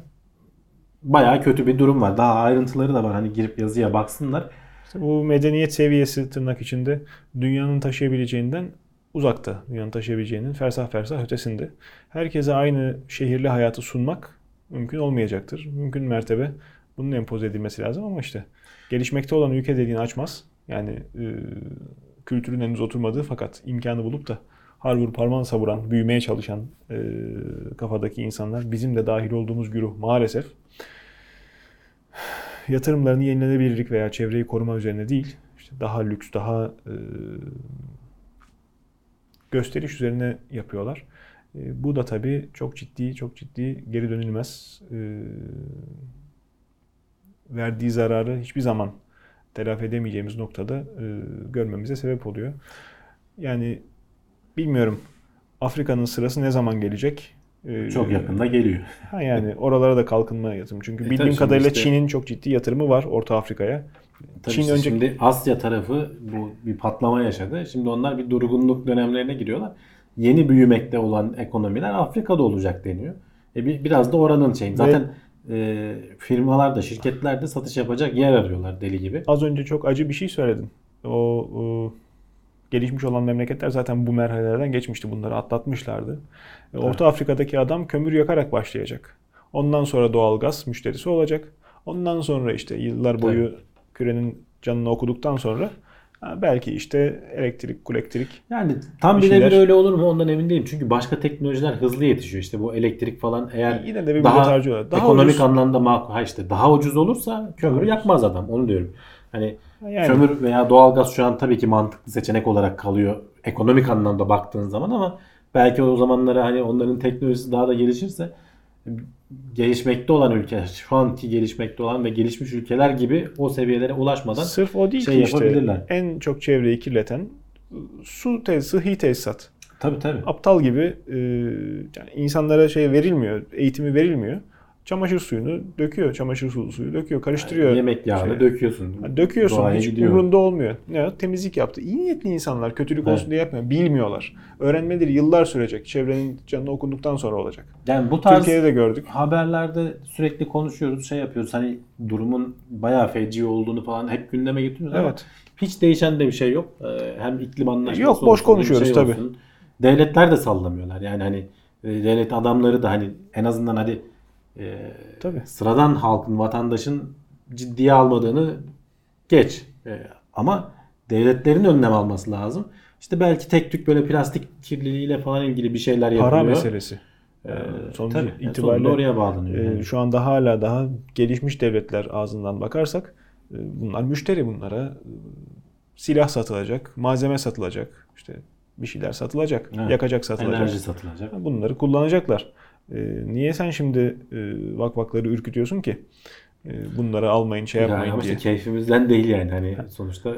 bayağı kötü bir durum var. Daha ayrıntıları da var. Hani girip yazıya baksınlar. İşte bu medeniyet seviyesi tırnak içinde dünyanın taşıyabileceğinden uzakta. Dünyanın taşıyabileceğinin fersah fersah ötesinde. Herkese aynı şehirli hayatı sunmak mümkün olmayacaktır. Mümkün mertebe bunun empoze edilmesi lazım ama işte gelişmekte olan ülke dediğin açmaz. Yani e, kültürün henüz oturmadığı fakat imkanı bulup da harvur parmağını savuran, büyümeye çalışan e, kafadaki insanlar bizim de dahil olduğumuz güruh maalesef yatırımlarını yenilenebilirlik veya çevreyi koruma üzerine değil, işte daha lüks, daha e, gösteriş üzerine yapıyorlar. E, bu da tabii çok ciddi, çok ciddi geri dönülmez e, verdiği zararı hiçbir zaman telafi edemeyeceğimiz noktada e, görmemize sebep oluyor. Yani bilmiyorum Afrika'nın sırası ne zaman gelecek? E, Çok yakında geliyor. Ha yani oralara da kalkınma yatırım. Çünkü E bildiğim kadarıyla işte- Çin'in çok ciddi yatırımı var Orta Afrika'ya. Tabii Çin işte önce şimdi Asya tarafı bu bir patlama yaşadı. Şimdi onlar bir durgunluk dönemlerine giriyorlar. Yeni büyümekte olan ekonomiler Afrika'da olacak deniyor. E bir, biraz da oranın şeyi. Zaten e, firmalar da şirketler de satış yapacak yer arıyorlar deli gibi. az önce çok acı bir şey söyledin. O, o gelişmiş olan memleketler zaten bu merhalelerden geçmişti. Bunları atlatmışlardı. E, Orta Afrika'daki adam kömür yakarak başlayacak. Ondan sonra doğalgaz müşterisi olacak. Ondan sonra işte yıllar boyu kürenin canını okuduktan sonra belki işte elektrik, kulektrik Yani tam Bir birebir şeyler- öyle olur mu ondan emin değilim. Çünkü başka teknolojiler hızlı yetişiyor. İşte bu elektrik falan eğer yine de bir daha. Daha ekonomik ucuz. anlamda makul. Ha işte daha ucuz olursa kömür ucuz. yakmaz adam. Onu diyorum. Hani Yani- kömür veya doğalgaz şu an tabii ki mantıklı seçenek olarak kalıyor. Ekonomik anlamda baktığın zaman ama belki o zamanlara hani onların teknolojisi daha da gelişirse gelişmekte olan ülkeler, şu anki gelişmekte olan ve gelişmiş ülkeler gibi o seviyelere ulaşmadan Sırf o değil şey ki işte. yapabilirler. En çok çevreyi kirleten su tes sıhhi tesisat. tabii tabii. Aptal gibi e, yani insanlara şey verilmiyor, eğitimi verilmiyor. Çamaşır suyunu döküyor, çamaşır sulu suyu döküyor, karıştırıyor. Yemek yağını Şey. döküyorsun. Ha, Döküyorsun Doğaya hiç gidiyor. umurunda olmuyor. Ne temizlik yaptı. İyi niyetli insanlar kötülük olsun Evet. diye yapmıyor. Bilmiyorlar. Öğrenmeleri yıllar sürecek. Çevrenin canını okunduktan sonra olacak. Yani bu tarz Türkiye'de de gördük. haberlerde sürekli konuşuyoruz, şey yapıyoruz. Hani durumun bayağı feci olduğunu falan hep gündeme getiriyoruz ama Evet. hiç değişen de bir şey yok. Ee, Hem iklim anlaşması Yok, boş olsun, hem konuşuyoruz şey tabii. olsun. Devletler de sallamıyorlar. Yani hani e, devlet adamları da hani en azından hadi e, Tabii. sıradan halkın, vatandaşın ciddiye almadığını geç. E, ama devletlerin önlem alması lazım. İşte belki tek tük böyle plastik kirliliğiyle falan ilgili bir şeyler yapılıyor. Para meselesi. Ee, Yani sonucu tabii, yani itibariyle sonunda oraya bağlanıyor. Ee, yani. şu anda hala daha gelişmiş devletler ağzından bakarsak e, bunlar müşteri bunlara e, silah satılacak, malzeme satılacak, işte bir şeyler satılacak, Evet. yakacak satılacak. Enerji satılacak. Bunları kullanacaklar. E, niye sen şimdi e, vakvakları ürkütüyorsun ki? E, bunları almayın, şey Yani yapmayın ama diye. işte keyfimizden değil yani. Hani sonuçta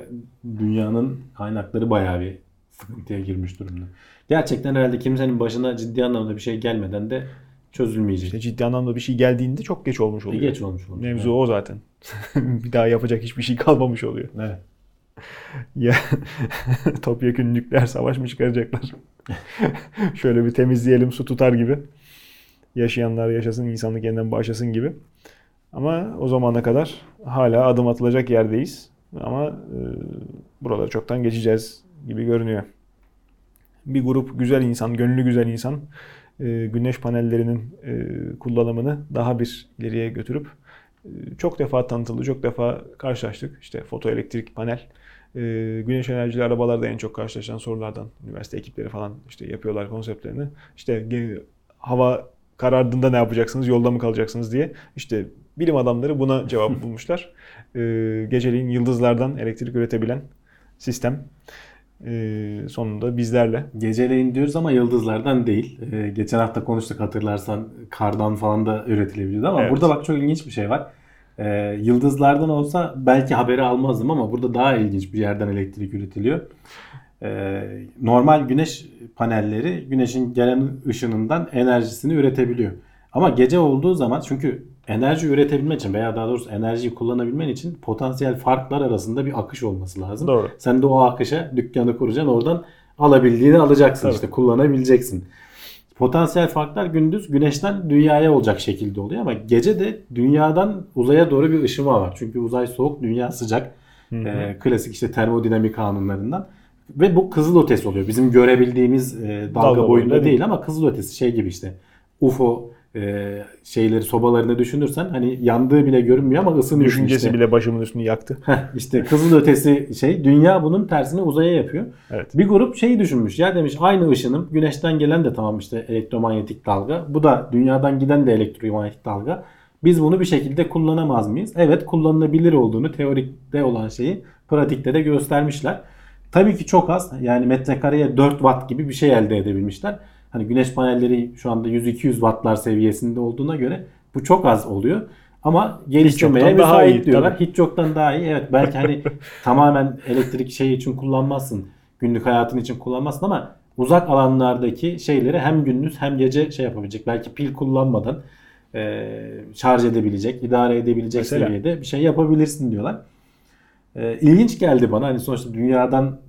dünyanın kaynakları bayağı bir sıkıntıya girmiş durumda. Gerçekten herhalde kimsenin başına ciddi anlamda bir şey gelmeden de çözülmeyecek. İşte ciddi anlamda bir şey geldiğinde çok geç olmuş Bir oluyor. geç olmuş olmuş. Mevzu o zaten. bir daha yapacak hiçbir şey kalmamış oluyor. Evet. Ya topyekun nükleer savaş mı çıkaracaklar? Şöyle bir temizleyelim su tutar gibi. Yaşayanlar yaşasın, insanlık yeniden başlasın gibi. Ama o zamana kadar hala adım atılacak yerdeyiz. Ama e, buraları çoktan geçeceğiz gibi görünüyor. Bir grup güzel insan, gönlü güzel insan e, güneş panellerinin e, kullanımını daha bir ileriye götürüp e, çok defa tanıtıldı, çok defa karşılaştık. İşte fotoelektrik panel, e, güneş enerjili arabalarda en çok karşılaşılan sorulardan üniversite ekipleri falan işte yapıyorlar konseptlerini. İşte hava karardığında ne yapacaksınız, yolda mı kalacaksınız diye. İşte bilim adamları buna cevap bulmuşlar. E, geceliğin yıldızlardan elektrik üretebilen sistem e, sonunda bizlerle. Geceleyin diyoruz ama yıldızlardan değil. Ee, geçen hafta konuştuk hatırlarsan kardan falan da üretilebiliyordu ama Evet. burada bak çok ilginç bir şey var. Ee, yıldızlardan olsa belki haberi almazdım ama burada daha ilginç bir yerden elektrik üretiliyor. Ee, normal güneş panelleri güneşin gelen ışınından enerjisini üretebiliyor. Ama gece olduğu zaman çünkü enerji üretebilmen için veya daha doğrusu enerjiyi kullanabilmen için potansiyel farklar arasında bir akış olması lazım. Doğru. Sen de o akışa dükkanı kuracaksın oradan alabildiğini alacaksın Tabii. işte kullanabileceksin. Potansiyel farklar gündüz güneşten dünyaya olacak şekilde oluyor ama gece de dünyadan uzaya doğru bir ışıma var. Çünkü uzay soğuk, dünya sıcak. Ee, klasik işte termodinamik kanunlarından. Ve bu kızılötesi oluyor. Bizim görebildiğimiz e, dalga, Dalga boyunda değil, değil. ama kızılötesi şey gibi işte UFO e, şeyleri sobalarını düşünürsen hani yandığı bile görünmüyor ama ısınıyor. Düşüncesi işte. bile başımın üstünü yaktı. İşte kızıl ötesi şey dünya bunun tersini uzaya yapıyor. Evet. Bir grup şeyi düşünmüş ya demiş aynı ışınım güneşten gelen de tamam işte elektromanyetik dalga. Bu da dünyadan giden de elektromanyetik dalga. Biz bunu bir şekilde kullanamaz mıyız? Evet kullanılabilir olduğunu teorikte olan şeyi pratikte de göstermişler. Tabii ki çok az yani metrekareye 4 watt gibi bir şey elde edebilmişler. Hani güneş panelleri şu anda 100-200 wattlar seviyesinde olduğuna göre bu çok az oluyor. Ama geliştirmeye müsait iyi, diyorlar. tabii. Hiç çoktan daha iyi. Evet belki hani tamamen elektrik şey için kullanmazsın. Günlük hayatın için kullanmazsın ama uzak alanlardaki şeyleri hem gündüz hem gece şey yapabilecek. Belki pil kullanmadan e, şarj edebilecek, idare edebilecek Mesela. seviyede bir şey yapabilirsin diyorlar. E, ilginç geldi bana. Hani sonuçta dünyadan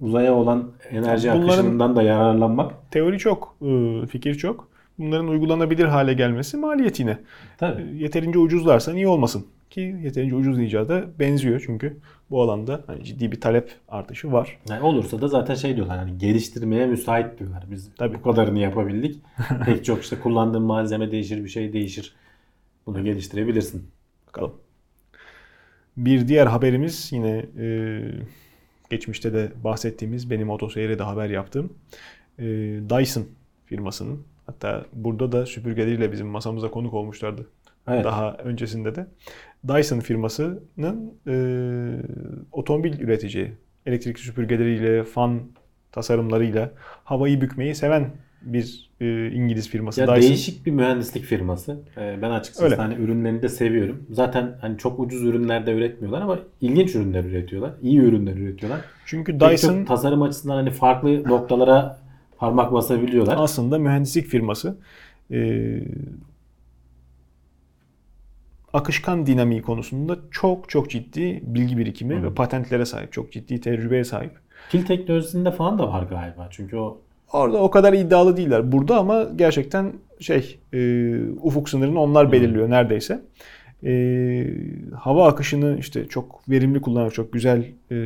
uzaya olan enerji Bunların- akışından da yararlanmak. Teori çok, ıı, fikir çok. Bunların uygulanabilir hale gelmesi maliyet yine. Tabii. Yeterince ucuzlarsa niye olmasın? Ki yeterince ucuz icada benziyor çünkü bu alanda hani ciddi bir talep artışı var. Yani olursa da zaten şey diyorlar hani geliştirmeye müsait diyorlar. Biz Tabii. bu kadarını yapabildik. Pek çok işte kullandığın malzeme değişir, bir şey değişir. Bunu geliştirebilirsin. Bakalım. Bir diğer haberimiz yine e, geçmişte de bahsettiğimiz benim otoseyre de haber yaptığım e, Dyson firmasının hatta burada da süpürgeleriyle bizim masamıza konuk olmuşlardı. Evet. Daha öncesinde de Dyson firmasının e, otomobil üreteceği elektrikli süpürgeleriyle, fan tasarımlarıyla havayı bükmeyi seven bir e, İngiliz firması Ya Dyson. değişik bir mühendislik firması. Ee, ben açıkçası Öyle. hani ürünlerini de seviyorum. Zaten hani çok ucuz ürünler de üretmiyorlar ama ilginç ürünler üretiyorlar. İyi ürünler üretiyorlar. Çünkü Dyson çok tasarım açısından hani farklı noktalara parmak basabiliyorlar. aslında mühendislik firması. Ee, akışkan dinamiği konusunda çok çok ciddi bilgi birikimi hı. ve patentlere sahip, çok ciddi tecrübeye sahip. Pil teknolojisinde falan da var galiba. Çünkü o Orada o kadar iddialı değiller. Burada ama gerçekten şey e, ufuk sınırını onlar belirliyor neredeyse. E, hava akışını işte çok verimli kullanarak, çok güzel e,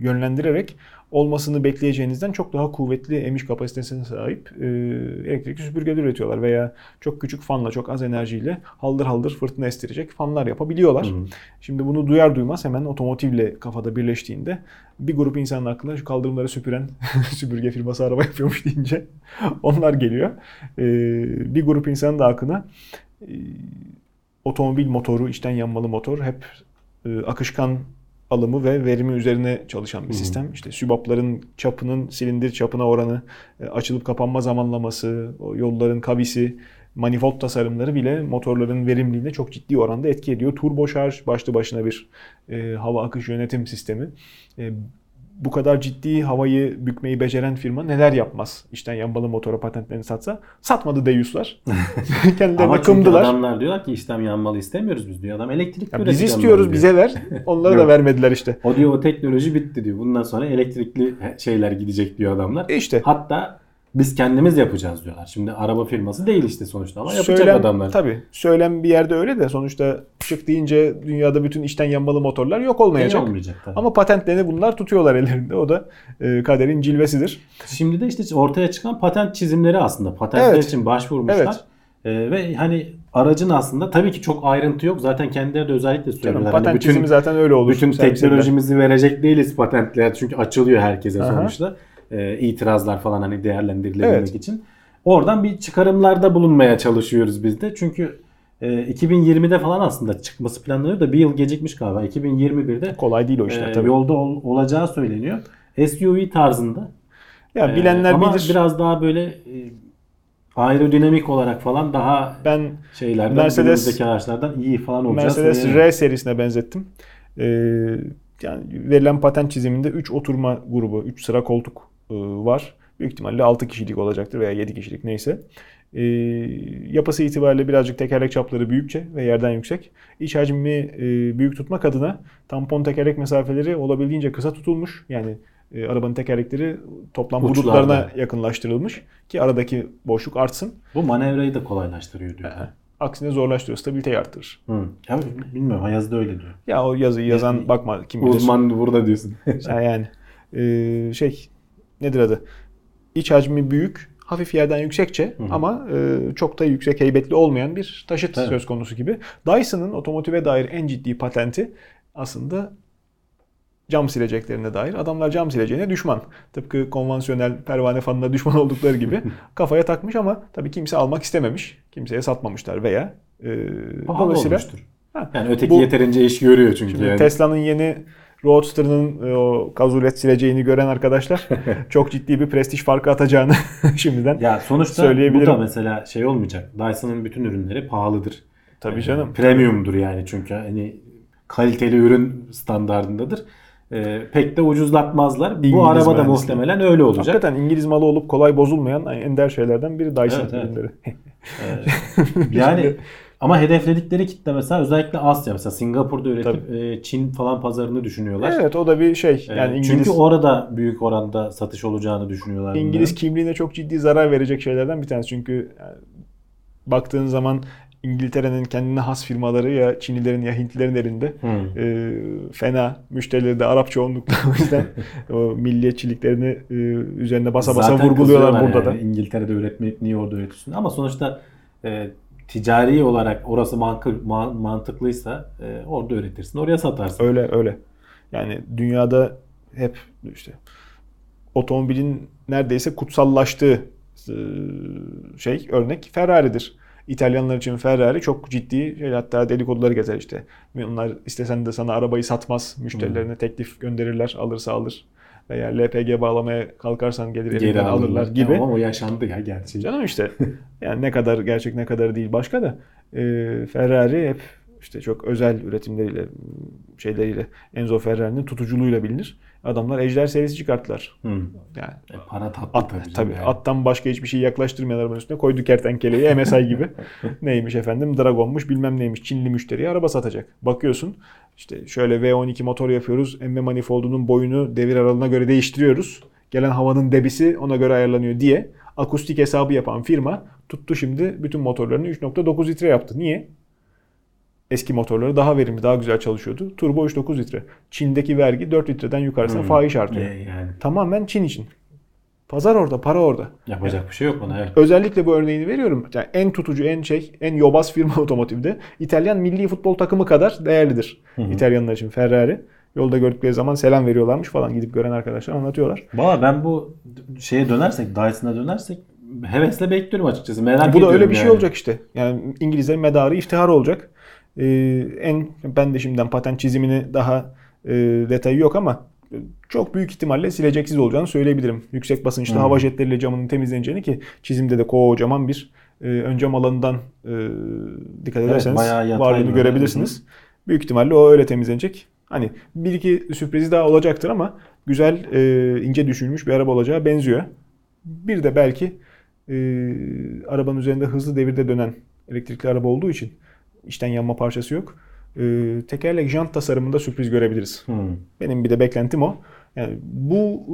yönlendirerek olmasını bekleyeceğinizden çok daha kuvvetli emiş kapasitesine sahip e, elektrikli süpürgeler üretiyorlar veya çok küçük fanla, çok az enerjiyle haldır haldır fırtına estirecek fanlar yapabiliyorlar. Hı. Şimdi bunu duyar duymaz hemen otomotivle kafada birleştiğinde bir grup insanın aklına şu kaldırımları süpüren süpürge firması araba yapıyormuş deyince onlar geliyor. Ee, bir grup insanın da aklına e, otomobil motoru, içten yanmalı motor hep e, akışkan alımı ve verimi üzerine çalışan bir Hı hı. sistem. İşte sübapların çapının silindir çapına oranı, e, açılıp kapanma zamanlaması, o yolların kavisi, manifold tasarımları bile motorların verimliliğine çok ciddi oranda etki ediyor. Turbo şarj başlı başına bir e, hava akış yönetim sistemi. E, bu kadar ciddi havayı bükmeyi beceren firma neler yapmaz? İşten yanmalı motora patentlerini satsa. Satmadı deyuslar. Kendilerine ama kımdılar. adamlar diyorlar ki işlem yanmalı istemiyoruz biz diyor. Adam elektrik Ya biz istiyoruz ben bize ver. Onlara da vermediler işte. O diyor o teknoloji bitti diyor. Bundan sonra elektrikli şeyler gidecek diyor adamlar. E işte Hatta biz kendimiz yapacağız diyorlar. Şimdi araba firması değil işte sonuçta ama yapacak söylem, adamlar. Tabii. Söylem bir yerde öyle de sonuçta çık deyince dünyada bütün içten yanmalı motorlar yok olmayacak. olmayacak tabii. Ama patentlerini bunlar tutuyorlar ellerinde. O da e, kaderin cilvesidir. Şimdi de işte ortaya çıkan patent çizimleri aslında. Patentler Evet. için başvurmuşlar. Evet. Ee, ve hani aracın aslında tabii ki çok ayrıntı yok. Zaten kendileri de özellikle Canım, söylüyorlar. patent Hani bütün çizimi zaten öyle olur. bütün teknolojimizi verecek değiliz patentler. Çünkü açılıyor herkese Aha. sonuçta. Ee, itirazlar falan hani değerlendirilebilmek Evet. için. Oradan bir çıkarımlarda bulunmaya çalışıyoruz biz de. Çünkü e, 2020'de falan aslında çıkması planlanıyor da bir yıl gecikmiş galiba. 2021'de Kolay değil o işler e, tabii. yolda ol- olacağı söyleniyor. SUV tarzında. Ya Ee, bilenler ama bilir. biraz daha böyle e, aerodinamik olarak falan daha Ben şeylerden Mercedes- araçlardan iyi falan olacağı Mercedes. R serisine benzettim. Ee, yani verilen patent çiziminde 3 oturma grubu, 3 sıra koltuk e, var. Büyük ihtimalle 6 kişilik olacaktır veya 7 kişilik neyse. Ee, yapısı itibariyle birazcık tekerlek çapları büyükçe ve yerden yüksek. İç hacmi e, büyük tutmak adına tampon tekerlek mesafeleri olabildiğince kısa tutulmuş. Yani e, arabanın tekerlekleri toplam Uçlarda. hudutlarına yakınlaştırılmış ki aradaki boşluk artsın. Bu manevrayı da kolaylaştırıyor diyor. Aksine zorlaştırıyor, stabiliteyi arttırır. Hı. Ya bilmiyorum Ayaz da öyle diyor. Ya o yazıyı yazan bakma kim bilir. Uzman burada diyorsun. Yani Ee, şey nedir adı? İç hacmi büyük, hafif yerden yüksekçe ama e, çok da yüksek heybetli olmayan bir taşıt Evet. söz konusu gibi. Dyson'ın otomotive dair en ciddi patenti aslında cam sileceklerine dair. Adamlar cam sileceğine düşman. Tıpkı konvansiyonel pervane fanına düşman oldukları gibi kafaya takmış ama tabii kimse almak istememiş. Kimseye satmamışlar veya e, Pahalı dolayısıyla olmuştur. Ha, Yani öteki bu- yeterince iş görüyor çünkü. Şimdi yani. Tesla'nın yeni Roadster'ın e, o kazulet sileceğini gören arkadaşlar çok ciddi bir prestij farkı atacağını şimdiden Ya sonuçta bu söyleyebilirim. da mesela şey olmayacak. Dyson'ın bütün ürünleri pahalıdır. Tabii canım. Premiumdur yani çünkü hani kaliteli ürün standartındadır. Ee, pek de ucuzlatmazlar. İngiliz bu araba da muhtemelen öyle olacak. Hakikaten İngiliz malı olup kolay bozulmayan ender şeylerden biri Dyson Evet, evet. ürünleri. Ee, yani ama hedefledikleri kitle mesela özellikle Asya mesela Singapur'da üretip e, Çin falan pazarını düşünüyorlar. evet o da bir şey. Ee, Yani İngiliz Çünkü orada büyük oranda satış olacağını düşünüyorlar. İngiliz bunların. kimliğine çok ciddi zarar verecek şeylerden bir tanesi. Çünkü yani baktığın zaman İngiltere'nin kendine has firmaları ya Çinlilerin ya Hintlilerin elinde. Hı. e, fena. Müşterileri de Arap çoğunlukla o yüzden o milliyetçiliklerini e, üzerine basa basa Zaten vurguluyorlar burada yani. da. İngiltere'de üretmeyip niye orada üretiyorsun? Ama sonuçta e, ticari olarak orası mantıklıysa e, orada üretirsin. Oraya satarsın. Öyle öyle. Yani dünyada hep işte otomobilin neredeyse kutsallaştığı e, şey örnek Ferrari'dir. İtalyanlar için Ferrari çok ciddi şey, hatta dedikoduları gezer işte. Onlar istesen de sana arabayı satmaz. Müşterilerine teklif gönderirler. Alırsa alır. Veya LPG bağlamaya kalkarsan gelir Geri alırlar alırlar gibi. Ama o yaşandı ya gerçi. Canım işte yani ne kadar gerçek ne kadar değil başka da e, Ferrari hep işte çok özel üretimleriyle şeyleriyle Enzo Ferrari'nin tutuculuğuyla bilinir. Adamlar Ejder serisi çıkarttılar. Hı. Yani E, para tatlı at, tabii. tabii, yani. attan başka hiçbir şey yaklaştırmayan arabanın üstüne koydu kertenkeleyi MSI gibi. neymiş efendim Dragon'muş bilmem neymiş Çinli müşteriye araba satacak. Bakıyorsun işte şöyle V12 motor yapıyoruz. Emme manifoldunun boyunu devir aralığına göre değiştiriyoruz. Gelen havanın debisi ona göre ayarlanıyor diye akustik hesabı yapan firma tuttu şimdi bütün motorlarını 3.9 litre yaptı. Niye? Eski motorları daha verimli, daha güzel çalışıyordu. Turbo 3.9 litre. Çin'deki vergi 4 litreden yukarısına Hı. fahiş artıyor. E, yani Tamamen Çin için. Pazar orada, para orada. yapacak bir şey yok ona. Evet. Özellikle bu örneğini veriyorum. Yani en tutucu, en şey, en yobaz firma otomotivde İtalyan milli futbol takımı kadar değerlidir. İtalyanlar için Ferrari. Yolda gördükleri zaman selam veriyorlarmış falan gidip gören arkadaşlar anlatıyorlar. Valla ben bu şeye dönersek, Dyson'a dönersek hevesle bekliyorum açıkçası. Merak bu da öyle bir şey yani. olacak işte. Yani İngilizlerin medarı iftihar olacak. Ee, en ben de şimdiden patent çizimini daha e, detayı yok ama e, çok büyük ihtimalle sileceksiz olacağını söyleyebilirim. Yüksek basınçlı Hmm. hava jetleriyle camının temizleneceğini ki çizimde de kocaman bir e, ön cam alanından e, dikkat Evet, ederseniz varlığını görebilirsiniz. Büyük ihtimalle o öyle temizlenecek. Hani bir iki sürprizi daha olacaktır ama güzel e, ince düşünülmüş bir araba olacağı benziyor. Bir de belki e, arabanın üzerinde hızlı devirde dönen elektrikli araba olduğu için içten yanma parçası yok. E, tekerlek jant tasarımında sürpriz görebiliriz. Hı. Benim bir de beklentim o. Yani bu e,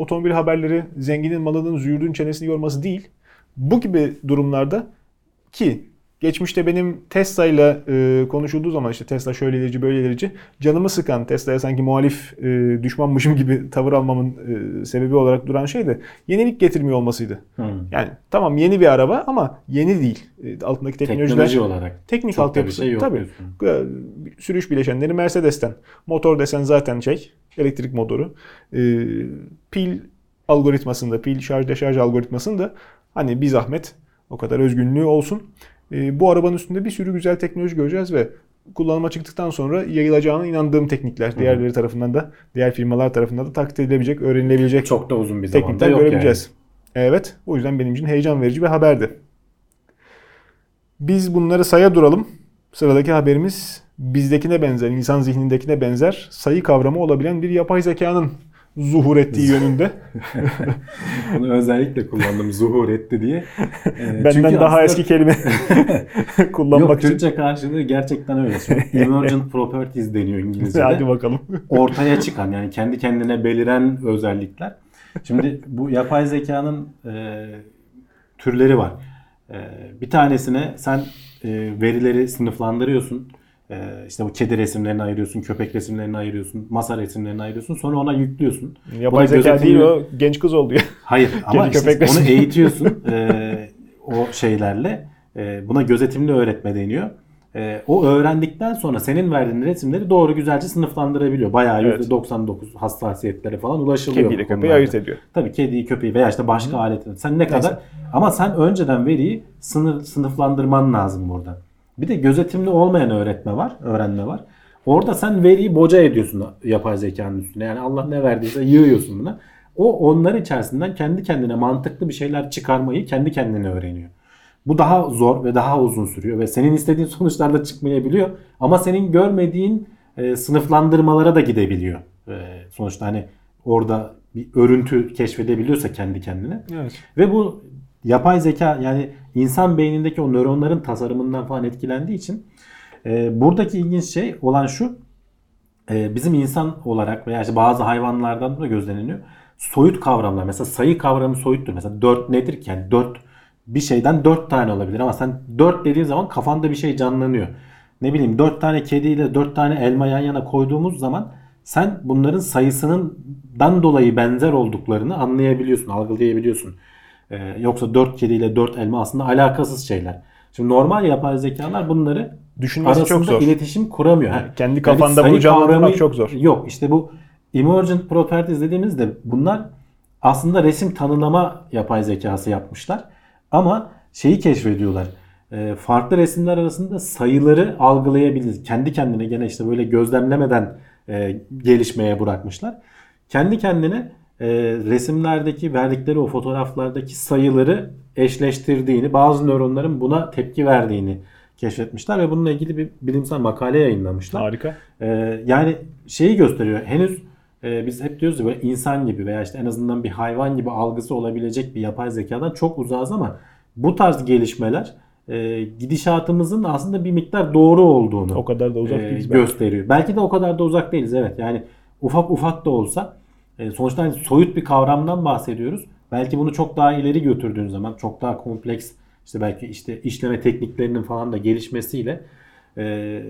otomobil haberleri zenginin malının züğürdün çenesini yorması değil. Bu gibi durumlarda ki geçmişte benim Tesla ile e, konuşulduğu zaman işte Tesla şöyle ilerici böyle ilerici canımı sıkan Tesla'ya sanki muhalif e, düşmanmışım gibi tavır almamın e, sebebi olarak duran şey de yenilik getirmiyor olmasıydı. Hı. Yani tamam yeni bir araba ama yeni değil. E, altındaki teknolojiler Teknoloji olarak. teknik altyapısı şey yok tabii. diyorsun. Sürüş bileşenleri Mercedes'ten. Motor desen zaten şey elektrik motoru. E, pil algoritmasında, pil şarj deşarj algoritmasında hani bir zahmet o kadar özgünlüğü olsun. E, bu arabanın üstünde bir sürü güzel teknoloji göreceğiz ve kullanıma çıktıktan sonra yayılacağına inandığım teknikler. Diğerleri tarafından da, diğer firmalar tarafından da taklit edilebilecek, öğrenilebilecek Çok da uzun bir zamanda yok görebileceğiz. Evet. O yüzden benim için heyecan verici bir haberdi. Biz bunları saya duralım. Sıradaki haberimiz bizdekine benzer, insan zihnindekine benzer sayı kavramı olabilen bir yapay zekanın zuhur ettiği yönünde. Bunu özellikle kullandım zuhur etti diye. Ee, Benden çünkü daha aslında- eski kelime kullanmak Yok için. Türkçe karşılığı gerçekten öyle. Emergent properties deniyor İngilizce'de. Hadi bakalım. ortaya çıkan yani kendi kendine beliren özellikler. Şimdi bu yapay zekanın e, türleri var. E, bir tanesine sen e, verileri sınıflandırıyorsun. Ee, işte bu kedi resimlerini ayırıyorsun, köpek resimlerini ayırıyorsun, masa resimlerini ayırıyorsun. Sonra ona yüklüyorsun. Buna Yapay zeka gözetimli- değil o genç kız oldu ya. Hayır ama işte köpek onu eğitiyorsun ee, o şeylerle. Ee, buna gözetimli öğretme deniyor. Ee, o öğrendikten sonra senin verdiğin resimleri doğru güzelce sınıflandırabiliyor. Bayağı Evet. %99 hassasiyetlere falan ulaşılıyor. Kediyle köpeği ayırt ediyor. Tabii kediyi, köpeği veya işte başka aletleri. Sen ne kadar ama sen önceden veriyi sınır sınıflandırman lazım burada. Bir de gözetimli olmayan öğretme var, öğrenme var. Orada sen veriyi boca ediyorsun yapay zekanın üstüne. Yani Allah ne verdiyse yığıyorsun buna. O onlar içerisinden kendi kendine mantıklı bir şeyler çıkarmayı kendi kendine öğreniyor. Bu daha zor ve daha uzun sürüyor ve senin istediğin sonuçlar da çıkmayabiliyor. Ama senin görmediğin e, sınıflandırmalara da gidebiliyor. E, sonuçta hani orada bir örüntü keşfedebiliyorsa kendi kendine. Evet. Ve bu yapay zeka yani insan beynindeki o nöronların tasarımından falan etkilendiği için e, buradaki ilginç şey olan şu e, bizim insan olarak veya işte bazı hayvanlardan da gözleniliyor. Soyut kavramlar mesela sayı kavramı soyuttur. Mesela 4 nedir ki? Yani 4 bir şeyden 4 tane olabilir ama sen 4 dediğin zaman kafanda bir şey canlanıyor. Ne bileyim 4 tane kediyle 4 tane elma yan yana koyduğumuz zaman sen bunların sayısından dolayı benzer olduklarını anlayabiliyorsun, algılayabiliyorsun. Ee, yoksa 4 kediyle 4 elma aslında alakasız şeyler. Şimdi normal yapay zekalar bunları Düşünmesi çok zor. iletişim kuramıyor. Ha, kendi kafanda sayı bunu canlandırmak çok zor. Yok işte bu emergent properties dediğimizde bunlar aslında resim tanımlama yapay zekası yapmışlar. Ama şeyi keşfediyorlar. e, farklı resimler arasında sayıları algılayabilir. Kendi kendine gene işte böyle gözlemlemeden e, gelişmeye bırakmışlar. Kendi kendine e, resimlerdeki verdikleri o fotoğraflardaki sayıları eşleştirdiğini, bazı nöronların buna tepki verdiğini keşfetmişler ve bununla ilgili bir bilimsel makale yayınlamışlar. Harika. Ee, yani şeyi gösteriyor. Henüz e, biz hep diyoruz ya böyle insan gibi veya işte en azından bir hayvan gibi algısı olabilecek bir yapay zekadan çok uzağız ama bu tarz gelişmeler e, gidişatımızın aslında bir miktar doğru olduğunu O kadar da uzak e, değiliz. belki. gösteriyor. Belki de o kadar da uzak değiliz evet. Yani ufak ufak da olsa e, sonuçta hani soyut bir kavramdan bahsediyoruz. Belki bunu çok daha ileri götürdüğün zaman çok daha kompleks işte belki işte işleme tekniklerinin falan da gelişmesiyle e,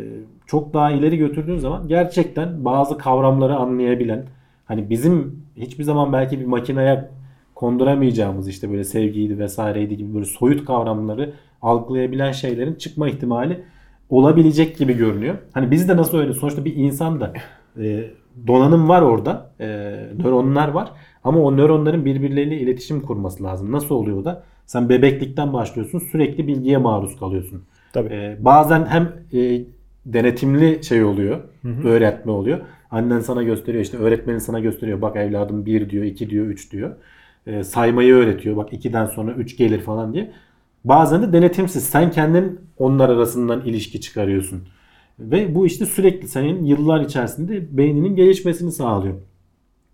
çok daha ileri götürdüğün zaman gerçekten bazı kavramları anlayabilen hani bizim hiçbir zaman belki bir makineye konduramayacağımız işte böyle sevgiydi vesaireydi gibi böyle soyut kavramları algılayabilen şeylerin çıkma ihtimali olabilecek gibi görünüyor. Hani biz de nasıl öyle sonuçta bir insan da e, donanım var orada. E, nöronlar var. Ama o nöronların birbirleriyle iletişim kurması lazım. Nasıl oluyor da? Sen bebeklikten başlıyorsun. Sürekli bilgiye maruz kalıyorsun. Tabii. E, bazen hem e, denetimli şey oluyor. Öğretme oluyor. Annen sana gösteriyor işte öğretmenin sana gösteriyor. Bak evladım 1 diyor, 2 diyor, 3 diyor. E, saymayı öğretiyor. Bak 2'den sonra 3 gelir falan diye. Bazen de denetimsiz. Sen kendin onlar arasından ilişki çıkarıyorsun. Ve bu işte sürekli senin yıllar içerisinde beyninin gelişmesini sağlıyor.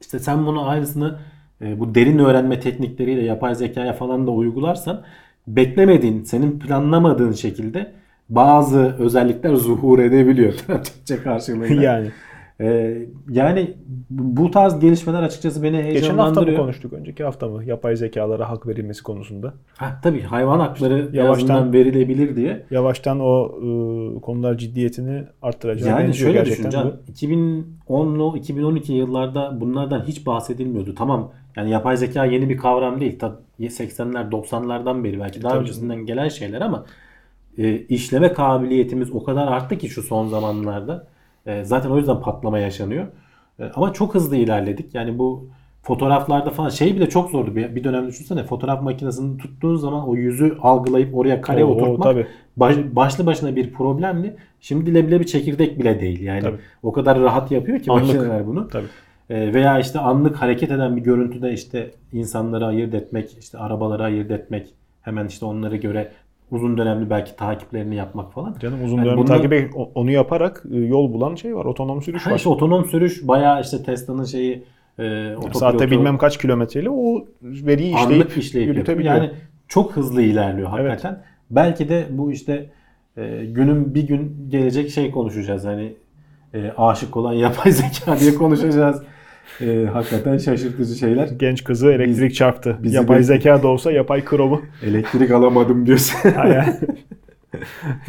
İşte sen bunu aynısını e, bu derin öğrenme teknikleriyle yapay zekaya falan da uygularsan beklemediğin, senin planlamadığın şekilde bazı özellikler zuhur edebiliyor. Türkçe karşılığıyla. yani. E, yani bu tarz gelişmeler açıkçası beni Geçen hafta mı heyecanlandırıyor. konuştuk? Önceki hafta mı? Yapay zekalara hak verilmesi konusunda. Ha, tabii hayvan hakları en Yavaştan- verilebilir diye. Yavaştan o e, konular ciddiyetini arttıracağına Yani şöyle gerçekten. düşüneceğim. 2010'lu 2012 yıllarda bunlardan hiç bahsedilmiyordu. Tamam yani yapay zeka yeni bir kavram değil. Ta 80'ler 90'lardan beri belki daha Tabii öncesinden gelen şeyler ama e, işleme kabiliyetimiz o kadar arttı ki şu son zamanlarda. E, zaten o yüzden patlama yaşanıyor. E, ama çok hızlı ilerledik. Yani bu fotoğraflarda falan şey bile çok zordu. Bir, bir dönem düşünsene fotoğraf makinesini tuttuğun zaman o yüzü algılayıp oraya kare Oo, oturtmak tabii. baş- başlı başına bir problemdi. Şimdi leblebi çekirdek bile değil. Yani Tabii. o kadar rahat yapıyor ki Anlık. makineler bunu. Tabii. E, veya işte anlık hareket eden bir görüntüde işte insanları ayırt etmek, işte arabaları ayırt etmek, hemen işte onlara göre uzun dönemli belki takiplerini yapmak falan. Canım uzun Yani dönem bunlar- takibi onu yaparak e, yol bulan şey var. Otonom sürüş Ha var. işte otonom sürüş bayağı işte Tesla'nın şeyi e, otopilotu Saatte bilmem kaç kilometreyle o veriyi işleyip, anlık işleyip yürütebiliyor. Yani çok hızlı ilerliyor hakikaten. Belki de bu işte e, günün bir gün gelecek şey konuşacağız. Hani e, aşık olan yapay zeka diye konuşacağız. E, hakikaten şaşırtıcı şeyler. Genç kızı elektrik çarptı. bizi yapay bir- zeka da olsa yapay kromu. Elektrik alamadım diyorsun.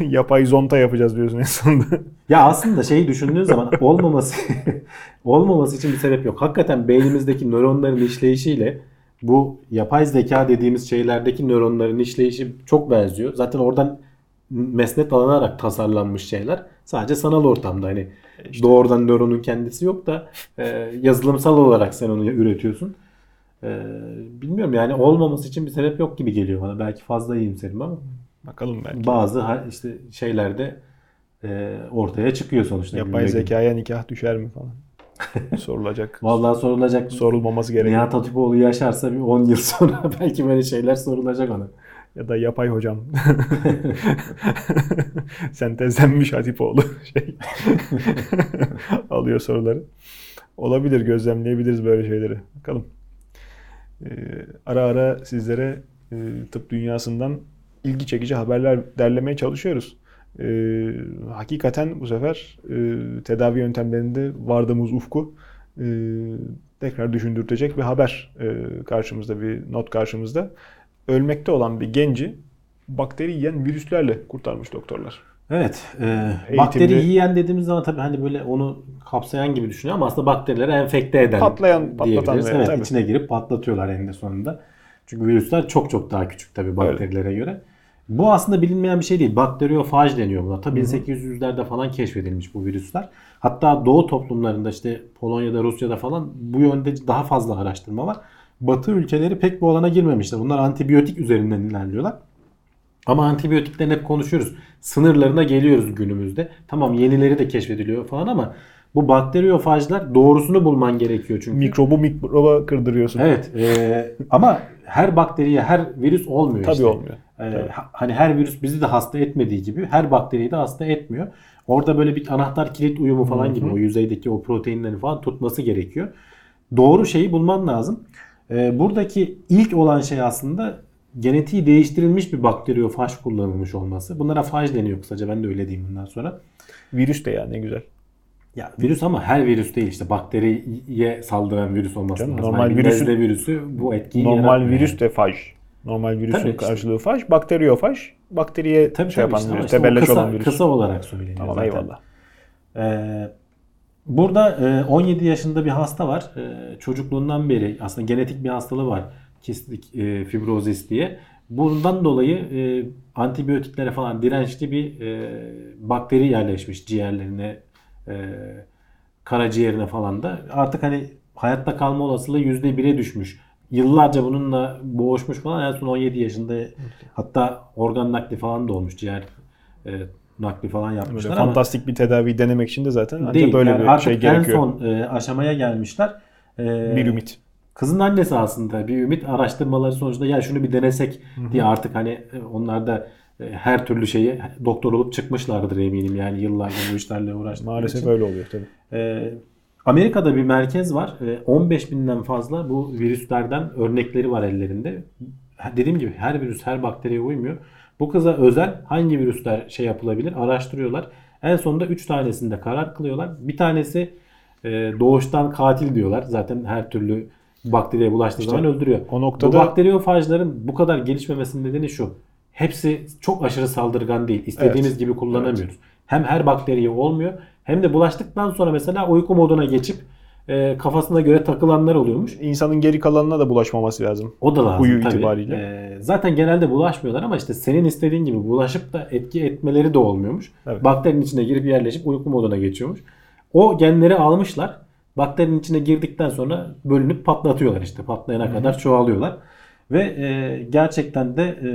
Yapay zonta yapacağız diyorsun en sonunda. Ya aslında şeyi düşündüğün zaman olmaması olmaması için bir sebep yok. Hakikaten beynimizdeki nöronların işleyişiyle bu yapay zeka dediğimiz şeylerdeki nöronların işleyişi çok benziyor. Zaten oradan mesnet alınarak tasarlanmış şeyler. Sadece sanal ortamda hani doğrudan nöronun kendisi yok da e, yazılımsal olarak sen onu üretiyorsun. E, bilmiyorum yani olmaması için bir sebep yok gibi geliyor bana. Belki fazla iyimserim ama Bakalım belki. bazı işte şeylerde e, ortaya çıkıyor sonuçta. Yapay zekaya nikah düşer mi falan. Sorulacak. Vallahi sorulacak. Sorulmaması gerekiyor. Nihat Hatipoğlu yaşarsa bir 10 yıl sonra belki böyle şeyler sorulacak ona. Ya da yapay hocam. Sentezlenmiş Hatipoğlu şey. Alıyor soruları. Olabilir, gözlemleyebiliriz böyle şeyleri. Bakalım. Ee, ara ara sizlere e, tıp dünyasından ilgi çekici haberler derlemeye çalışıyoruz. Ee, hakikaten bu sefer e, tedavi yöntemlerinde vardığımız ufku e, tekrar düşündürtecek bir haber e, karşımızda, bir not karşımızda. Ölmekte olan bir genci bakteri yiyen virüslerle kurtarmış doktorlar. Evet. E, bakteri yiyen dediğimiz zaman tabii hani böyle onu kapsayan gibi düşünüyor ama aslında bakterileri enfekte eden Patlayan, patlatan veya Evet, tabii. içine girip patlatıyorlar eninde sonunda. Çünkü virüsler çok çok daha küçük tabii bakterilere göre. Bu aslında bilinmeyen bir şey değil. Bakteriyofaj deniyor buna. Tabii 1800'lerde falan keşfedilmiş bu virüsler. Hatta doğu toplumlarında işte Polonya'da, Rusya'da falan bu yönde daha fazla araştırma var. Batı ülkeleri pek bu alana girmemişler. Bunlar antibiyotik üzerinden ilerliyorlar. Ama antibiyotiklerin hep konuşuyoruz. Sınırlarına geliyoruz günümüzde. Tamam yenileri de keşfediliyor falan ama bu bakteriyofajlar doğrusunu bulman gerekiyor çünkü. Mikrobu mikroba kırdırıyorsun. Evet. e, ama her bakteriye, her virüs olmuyor Tabii işte. olmuyor. E, ha- hani her virüs bizi de hasta etmediği gibi her bakteriyi de hasta etmiyor. Orada böyle bir anahtar kilit uyumu falan gibi o yüzeydeki o proteinleri falan tutması gerekiyor. Doğru şeyi bulman lazım. E, buradaki ilk olan şey aslında genetiği değiştirilmiş bir bakteriyofaj kullanılmış olması. Bunlara faj deniyor kısaca ben de öyle diyeyim bundan sonra. Virüs de ya ne güzel. Ya virüs ama her virüs değil işte bakteriye saldıran virüs olması Canım, lazım. normal virüsün- nezle virüsü bu etkiyi Normal virüs yani. de faj. Normal virüsün Tabii işte. karşılığı faj. Bakteriyofaj. Bakteriye Tabii şey tabii yapan işte virüs. işte Tebelleş kısa, olan virüs. kısa olarak söyleniyor Tamam zaten. eyvallah. Ee, burada e, 17 yaşında bir hasta var. Ee, çocukluğundan beri aslında genetik bir hastalığı var. Kistik e, fibrozis diye. Bundan dolayı e, antibiyotiklere falan dirençli bir e, bakteri yerleşmiş ciğerlerine, e, karaciğerine falan da. Artık hani hayatta kalma olasılığı %1'e düşmüş. Yıllarca bununla boğuşmuş falan. En son 17 yaşında hatta organ nakli falan da olmuş. Ciğer e, nakli falan Böyle yapmışlar ama fantastik bir tedavi denemek için de zaten ancak değil. böyle Yani bir artık şey en gerekiyor. son e, aşamaya gelmişler. E, Bir ümit. Kızın annesi aslında bir ümit araştırmaları sonucunda ya şunu bir denesek diye artık hani e, onlar da e, her türlü şeyi doktor olup çıkmışlardır eminim yani yıllardır bu işlerle uğraştıkları Maalesef için. öyle oluyor tabii. Ee, Amerika'da bir merkez var. Ee, 15 binden fazla bu virüslerden örnekleri var ellerinde. Dediğim gibi her virüs her bakteriye uymuyor. Bu kıza özel hangi virüsler şey yapılabilir araştırıyorlar. En sonunda 3 tanesinde karar kılıyorlar. Bir tanesi e, doğuştan katil diyorlar. Zaten her türlü bakteriye bulaştığı İşte zaman öldürüyor. o Bu noktada- bakteriyofajların bu kadar gelişmemesinin nedeni şu. Hepsi çok aşırı saldırgan değil. İstediğimiz Evet. gibi kullanamıyoruz. Hem her bakteriye olmuyor hem de bulaştıktan sonra mesela uyku moduna geçip e, kafasına göre takılanlar oluyormuş. İnsanın geri kalanına da bulaşmaması lazım. O da lazım Huyu tabii. itibariyle. E, zaten genelde bulaşmıyorlar ama işte senin istediğin gibi bulaşıp da etki etmeleri de olmuyormuş. Evet. Bakterinin içine girip yerleşip uyku moduna geçiyormuş. O genleri almışlar. Bakterinin içine girdikten sonra bölünüp patlatıyorlar işte. Patlayana kadar çoğalıyorlar. Ve e, gerçekten de e,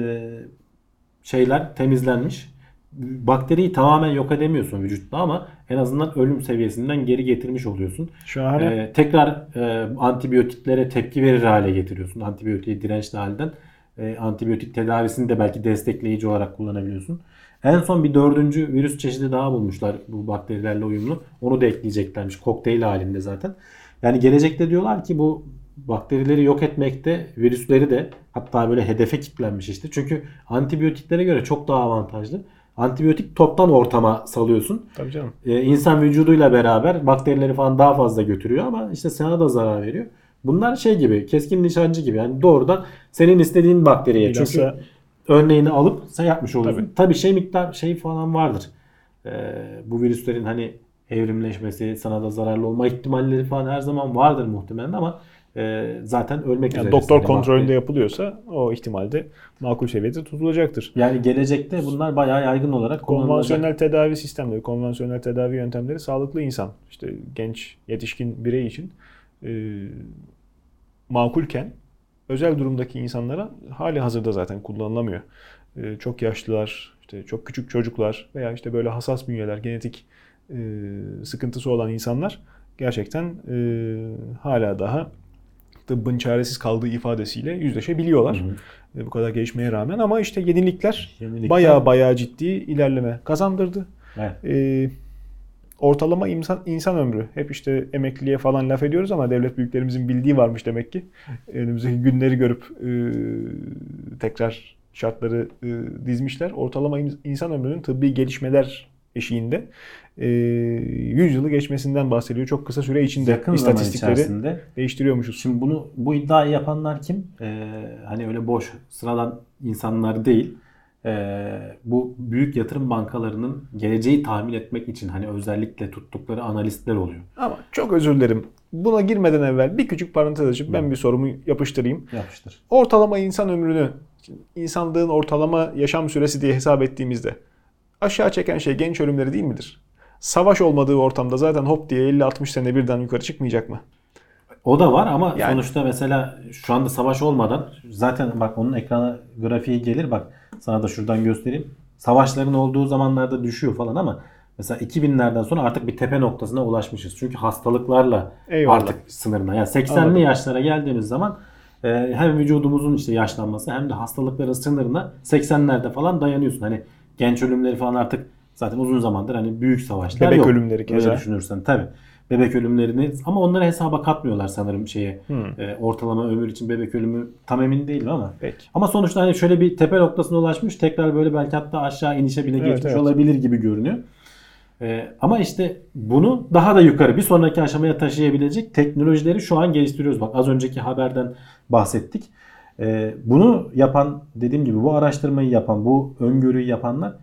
şeyler temizlenmiş. Bakteriyi tamamen yok edemiyorsun vücutta ama en azından ölüm seviyesinden geri getirmiş oluyorsun. Şahane. Ee, tekrar e, antibiyotiklere tepki verir hale getiriyorsun. Antibiyotiğe dirençli halden. E, antibiyotik tedavisini de belki destekleyici olarak kullanabiliyorsun. En son bir dördüncü virüs çeşidi daha bulmuşlar bu bakterilerle uyumlu. Onu da ekleyeceklermiş. Kokteyl halinde zaten. Yani gelecekte diyorlar ki bu bakterileri yok etmekte virüsleri de hatta böyle hedefe kilitlenmiş işte. Çünkü antibiyotiklere göre çok daha avantajlı. Antibiyotik toptan ortama salıyorsun. Tabii canım. Ee, insan vücuduyla beraber bakterileri falan daha fazla götürüyor ama işte sana da zarar veriyor. Bunlar şey gibi keskin nişancı gibi yani doğrudan senin istediğin bakteriye. Bilhassa Çünkü örneğini alıp sen yapmış oluyorsun. Tabii. Tabii, şey miktar şey falan vardır. Ee, bu virüslerin hani evrimleşmesi, sana da zararlı olma ihtimalleri falan her zaman vardır muhtemelen ama e, zaten ölmek Yani üzere. doktor kontrolünde yapılıyorsa o ihtimalde makul seviyede tutulacaktır. Yani gelecekte bunlar bayağı yaygın olarak. Konvansiyonel tedavi sistemleri, konvansiyonel tedavi yöntemleri sağlıklı insan, işte genç, yetişkin birey için e, makulken özel durumdaki insanlara hali hazırda zaten kullanılamıyor. E, çok yaşlılar, işte çok küçük çocuklar veya işte böyle hassas bünyeler, genetik e, sıkıntısı olan insanlar gerçekten e, hala daha tıbbın çaresiz kaldığı ifadesiyle yüzleşebiliyorlar. Hı hı. Bu kadar gelişmeye rağmen ama işte yenilikler Yenilikler- bayağı bayağı ciddi ilerleme kazandırdı. Evet. Ee, ortalama insan, insan ömrü. Hep işte emekliliğe falan laf ediyoruz ama devlet büyüklerimizin bildiği varmış demek ki. Önümüzdeki günleri görüp e, tekrar şartları e, dizmişler. Ortalama in- insan ömrünün tıbbi gelişmeler eşiğinde e, 100 yılı geçmesinden bahsediyor. Çok kısa süre içinde Yakın istatistikleri içerisinde değiştiriyormuşuz. Şimdi bunu bu iddiayı yapanlar kim? Ee, hani öyle boş sıradan insanlar değil. Ee, bu büyük yatırım bankalarının geleceği tahmin etmek için hani özellikle tuttukları analistler oluyor. Ama çok özür dilerim. Buna girmeden evvel bir küçük parantez açıp ben bir sorumu yapıştırayım. Yapıştır. Ortalama insan ömrünü, insanlığın ortalama yaşam süresi diye hesap ettiğimizde aşağı çeken şey genç ölümleri değil midir? Savaş olmadığı ortamda zaten hop diye 50-60 sene birden yukarı çıkmayacak mı? O da var ama Yani- sonuçta mesela şu anda savaş olmadan zaten bak onun ekrana grafiği gelir bak sana da şuradan göstereyim. Savaşların olduğu zamanlarda düşüyor falan ama mesela 2000'lerden sonra artık bir tepe noktasına ulaşmışız. Çünkü hastalıklarla Eyvallah. artık sınırına. Yani 80'li Anladım. yaşlara geldiğimiz zaman e, hem vücudumuzun işte yaşlanması hem de hastalıkların sınırına 80'lerde falan dayanıyorsun. Hani genç ölümleri falan artık zaten uzun zamandır hani büyük savaşlar Bebek yok. ölümleri keza. Öyle düşünürsen tabii. Bebek ölümlerini ama onları hesaba katmıyorlar sanırım şeye. Hmm. E, ortalama ömür için bebek ölümü tam emin değilim ama. Peki. Ama sonuçta hani şöyle bir tepe noktasına ulaşmış. Tekrar böyle belki hatta aşağı inişe bile Evet, geçmiş evet. olabilir gibi görünüyor. E, ama işte bunu daha da yukarı bir sonraki aşamaya taşıyabilecek teknolojileri şu an geliştiriyoruz. Bak az önceki haberden bahsettik. E, bunu yapan dediğim gibi bu araştırmayı yapan, bu öngörüyü yapanlar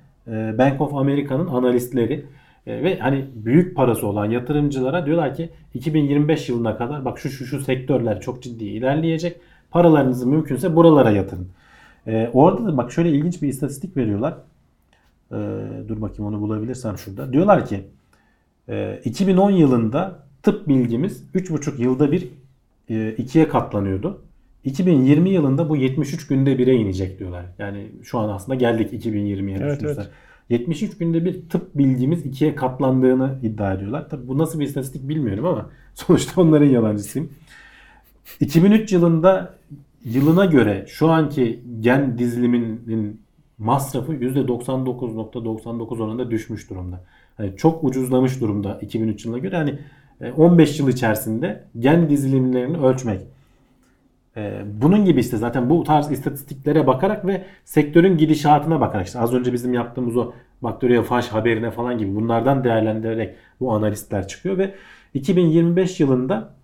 Bank of America'nın analistleri. E, ve hani büyük parası olan yatırımcılara diyorlar ki 2025 yılına kadar bak şu şu şu sektörler çok ciddi ilerleyecek. Paralarınızı mümkünse buralara yatırın. E, orada da bak şöyle ilginç bir istatistik veriyorlar. E, dur bakayım onu bulabilirsem şurada. Diyorlar ki e, 2010 yılında tıp bilgimiz 3,5 yılda bir e, ikiye katlanıyordu. 2020 yılında bu 73 günde bire inecek diyorlar. Yani şu an aslında geldik 2020'ye. Evet, düşünürsen. evet. 73 günde bir tıp bilgimiz ikiye katlandığını iddia ediyorlar. Tabi bu nasıl bir istatistik bilmiyorum ama sonuçta onların yalancısıyım. 2003 yılında yılına göre şu anki gen diziliminin masrafı %99.99 oranında düşmüş durumda. Yani çok ucuzlamış durumda 2003 yılına göre. Yani e, 15 yıl içerisinde gen dizilimlerini ölçmek. E, Bunun gibi işte zaten bu tarz istatistiklere bakarak ve sektörün gidişatına bakarak işte az önce bizim yaptığımız o bakteriyofaş haberine falan gibi bunlardan değerlendirerek bu analistler çıkıyor ve 2025 yılında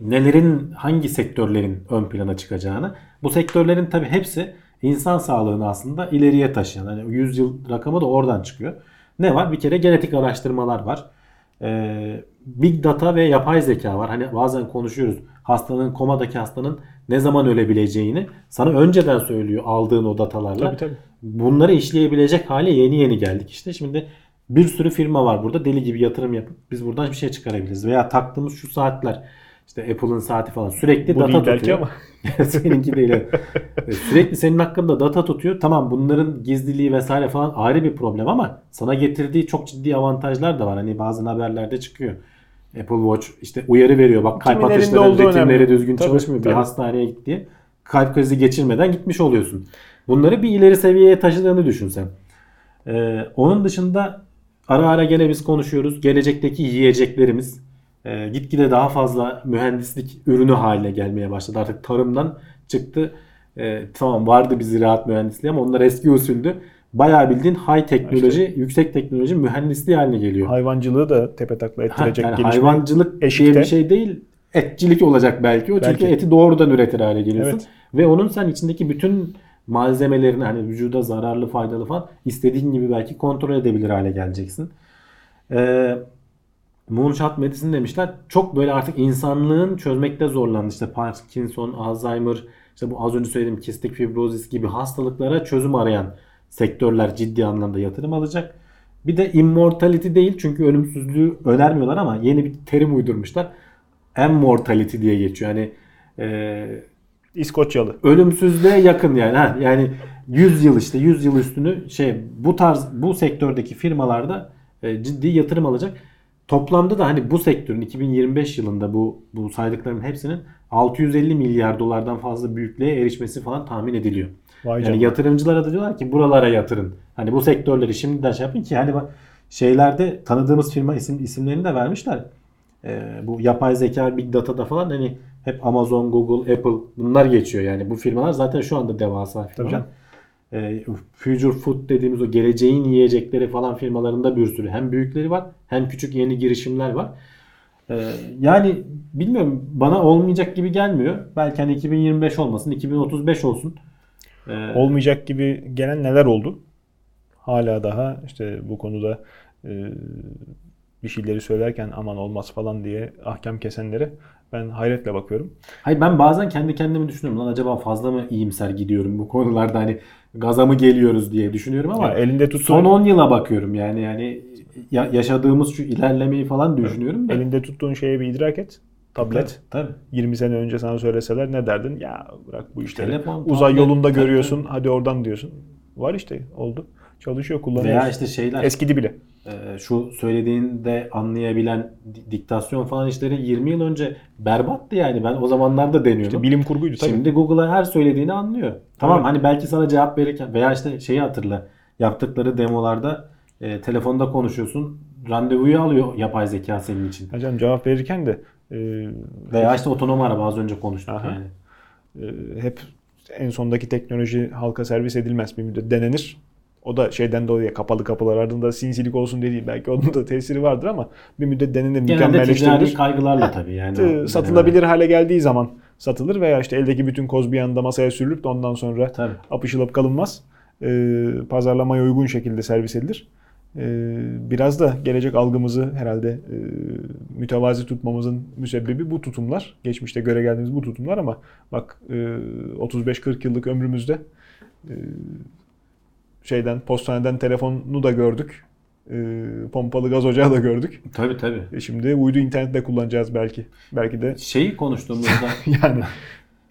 nelerin hangi sektörlerin ön plana çıkacağını bu sektörlerin tabi hepsi insan sağlığını aslında ileriye taşıyan hani 100 yıl rakamı da oradan çıkıyor. Ne var? Bir kere genetik araştırmalar var. Ee, big data ve yapay zeka var. Hani bazen konuşuyoruz. Hastanın komadaki hastanın ne zaman ölebileceğini sana önceden söylüyor aldığın o datalarla. Tabii tabii. Bunları işleyebilecek hale yeni yeni geldik işte. Şimdi bir sürü firma var burada deli gibi yatırım yapıp biz buradan bir şey çıkarabiliriz. Veya taktığımız şu saatler işte Apple'ın saati falan sürekli Bu data tutuyor. ama. Seninki değil. evet. Sürekli senin hakkında data tutuyor. Tamam bunların gizliliği vesaire falan ayrı bir problem ama sana getirdiği çok ciddi avantajlar da var. Hani bazı haberlerde çıkıyor. Apple Watch işte uyarı veriyor. Bak kalp Kimin atışları, ritimleri önemli. düzgün Tabii, çalışmıyor. Bir tabii. hastaneye git diye. Kalp krizi geçirmeden gitmiş oluyorsun. Bunları bir ileri seviyeye taşıdığını düşünsen. Ee, onun dışında ara ara gene biz konuşuyoruz. Gelecekteki yiyeceklerimiz e, gitgide daha fazla mühendislik ürünü haline gelmeye başladı. Artık tarımdan çıktı. E, tamam vardı bir ziraat mühendisliği ama onlar eski usuldü. Bayağı bildiğin high teknoloji, yüksek teknoloji mühendisliği haline geliyor. Hayvancılığı da tepe takla Ha, ettirecek yani gelişme. hayvancılık eşikte. diye bir şey değil. Etçilik olacak belki. O çünkü Belki. eti doğrudan üretir hale geliyorsun. Evet. Ve onun sen içindeki bütün malzemelerini hani vücuda zararlı faydalı falan istediğin gibi belki kontrol edebilir hale geleceksin. Ee, Moonshot Medicine demişler. Çok böyle artık insanlığın çözmekte zorlandı. İşte Parkinson, Alzheimer, işte bu az önce söylediğim kistik fibrozis gibi hastalıklara çözüm arayan sektörler ciddi anlamda yatırım alacak. Bir de immortality değil çünkü ölümsüzlüğü önermiyorlar ama yeni bir terim uydurmuşlar. Immortality diye geçiyor. Yani e, İskoçyalı. ölümsüzlüğe yakın yani. Ha, yani 100 yıl işte 100 yıl üstünü şey bu tarz bu sektördeki firmalarda e, ciddi yatırım alacak. Toplamda da hani bu sektörün 2025 yılında bu bu saydıklarımın hepsinin 650 milyar dolardan fazla büyüklüğe erişmesi falan tahmin ediliyor. Vay Yani yatırımcılara da diyorlar ki buralara yatırın. Hani bu sektörleri şimdiden şey yapın ki hani bak şeylerde tanıdığımız firma isim isimlerini de vermişler. Ee, bu yapay zeka, big data'da falan hani hep Amazon, Google, Apple bunlar geçiyor. Yani bu firmalar zaten şu anda devasa firmalar. canım. Ee, Future Food dediğimiz o geleceğin yiyecekleri falan firmalarında bir sürü hem büyükleri var hem küçük yeni girişimler var. Ee, yani bilmiyorum bana olmayacak gibi gelmiyor. Belki hani 2025 olmasın, 2035 olsun. Ee, Olmayacak gibi gelen neler oldu? Hala daha işte bu konuda e, bir şeyleri söylerken aman olmaz falan diye ahkam kesenlere ben hayretle bakıyorum. Hayır ben bazen kendi kendime düşünüyorum. Lan acaba fazla mı iyimser gidiyorum bu konularda hani gaza mı geliyoruz diye düşünüyorum ama Ya elinde tuttuğun, son 10 yıla bakıyorum yani yani ya- yaşadığımız şu ilerlemeyi falan düşünüyorum da. elinde tuttuğun şeye bir idrak et. Tablet. Tabii. 20 sene önce sana söyleseler ne derdin? Ya bırak bu işleri. Telefon, Uzay tablet, yolunda tabii, görüyorsun. Hadi oradan diyorsun. Var işte oldu. Çalışıyor kullanıyoruz. Veya işte şeyler Eskidi bile. e, şu söylediğinde anlayabilen di- diktasyon falan işleri 20 yıl önce berbattı yani. Ben o zamanlarda deniyordum. İşte bilim kurguydu tabii. Şimdi Google'a her söylediğini anlıyor. Tamam Evet. hani belki sana cevap verirken veya işte şeyi hatırla. Yaptıkları demolarda e, telefonda konuşuyorsun. Randevuyu alıyor yapay zeka senin için. Ha canım cevap verirken de e, Veya işte otonom araba az önce konuştuk Aha. yani. e, hep en sondaki teknoloji halka servis edilmez bir müddet denenir. O da şeyden dolayı kapalı kapılar ardında sinsilik olsun dediği belki onun da tesiri vardır ama bir müddet denenir, Genelde mükemmelleştirilir. kaygılarla tabii yani. Satılabilir hale geldiği zaman satılır veya işte eldeki bütün koz bir anda masaya sürülüp de ondan sonra Tabii. apışılıp kalınmaz. E, pazarlamaya uygun şekilde servis edilir. E, biraz da gelecek algımızı herhalde e, mütevazi tutmamızın müsebbibi bu tutumlar. Geçmişte göre geldiğimiz bu tutumlar ama bak e, 35-40 yıllık ömrümüzde e, şeyden postaneden telefonu da gördük. E, pompalı gaz ocağı da gördük. Tabii tabii. E şimdi uydu internette kullanacağız belki. Belki de Şeyi konuştuğumuzda yani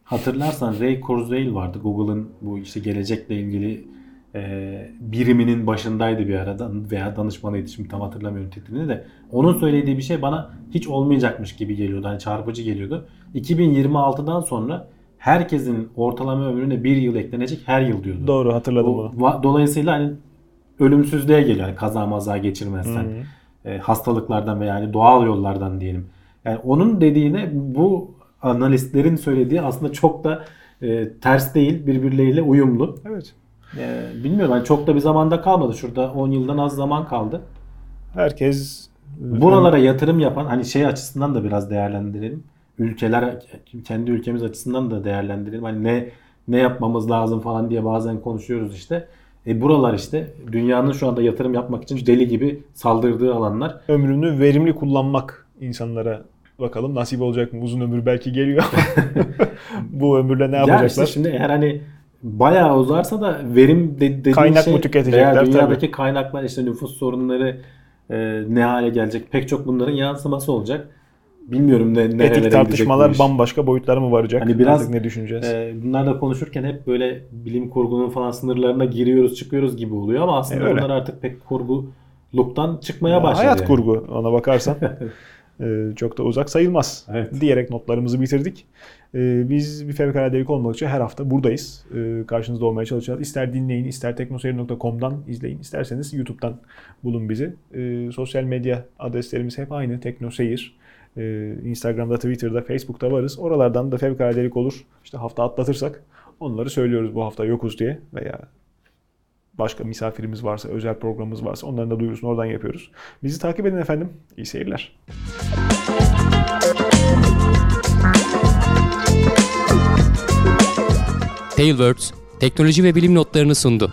hatırlarsan Ray Kurzweil vardı. Google'ın bu işte gelecekle ilgili e, biriminin başındaydı bir arada veya danışmanıydı şimdi tam hatırlamıyorum titrini de. Onun söylediği bir şey bana hiç olmayacakmış gibi geliyordu. Hani çarpıcı geliyordu. 2026'dan sonra herkesin ortalama ömrüne bir yıl eklenecek her yıl diyordu. doğru hatırladım Bu- bunu. dolayısıyla hani ölümsüzlüğe geliyor. Yani kaza maza geçirmezsen. E, hastalıklardan veya yani doğal yollardan diyelim. Yani onun dediğine bu analistlerin söylediği aslında çok da e, ters değil, birbirleriyle uyumlu. Evet. E, bilmiyorum hani çok da bir zamanda kalmadı. Şurada 10 yıldan az zaman kaldı. Herkes Buralara yatırım yapan hani şey açısından da biraz değerlendirelim. Ülkeler kendi ülkemiz açısından da değerlendirelim. Hani ne ne yapmamız lazım falan diye bazen konuşuyoruz işte. E buralar işte dünyanın şu anda yatırım yapmak için deli gibi saldırdığı alanlar. ömrünü verimli kullanmak insanlara bakalım nasip olacak mı? Uzun ömür belki geliyor bu ömürle ne Ya yapacaklar? işte şimdi eğer hani bayağı uzarsa da verim de, dediğin Kaynak şey mı tüketecekler? veya dünyadaki Tabii. kaynaklar işte nüfus sorunları e, ne hale gelecek pek çok bunların yansıması olacak. Bilmiyorum ne nerelere Etik tartışmalar bambaşka boyutlara mı varacak? Hani biraz, Artık ne düşüneceğiz? E, bunlarla konuşurken hep böyle bilim kurgunun falan sınırlarına giriyoruz çıkıyoruz gibi oluyor ama aslında E, öyle. bunlar artık pek kurguluktan çıkmaya Ya, başladı. hayat yani. kurgu ona bakarsan. e, çok da uzak sayılmaz. Evet. Diyerek notlarımızı bitirdik. E, biz bir fevkaladelik olmak için her hafta buradayız. E, karşınızda olmaya çalışacağız. İster dinleyin, ister teknoseyir.com'dan izleyin, isterseniz YouTube'dan bulun bizi. E, sosyal medya adreslerimiz hep aynı. Teknoseyir. E, Instagram'da, Twitter'da, Facebook'ta varız. Oralardan da fevkaladelik olur. İşte hafta atlatırsak onları söylüyoruz bu hafta yokuz diye veya başka misafirimiz varsa, özel programımız varsa onların da duyurusunu oradan yapıyoruz. Bizi takip edin efendim. İyi seyirler. Tailwords teknoloji ve bilim notlarını sundu.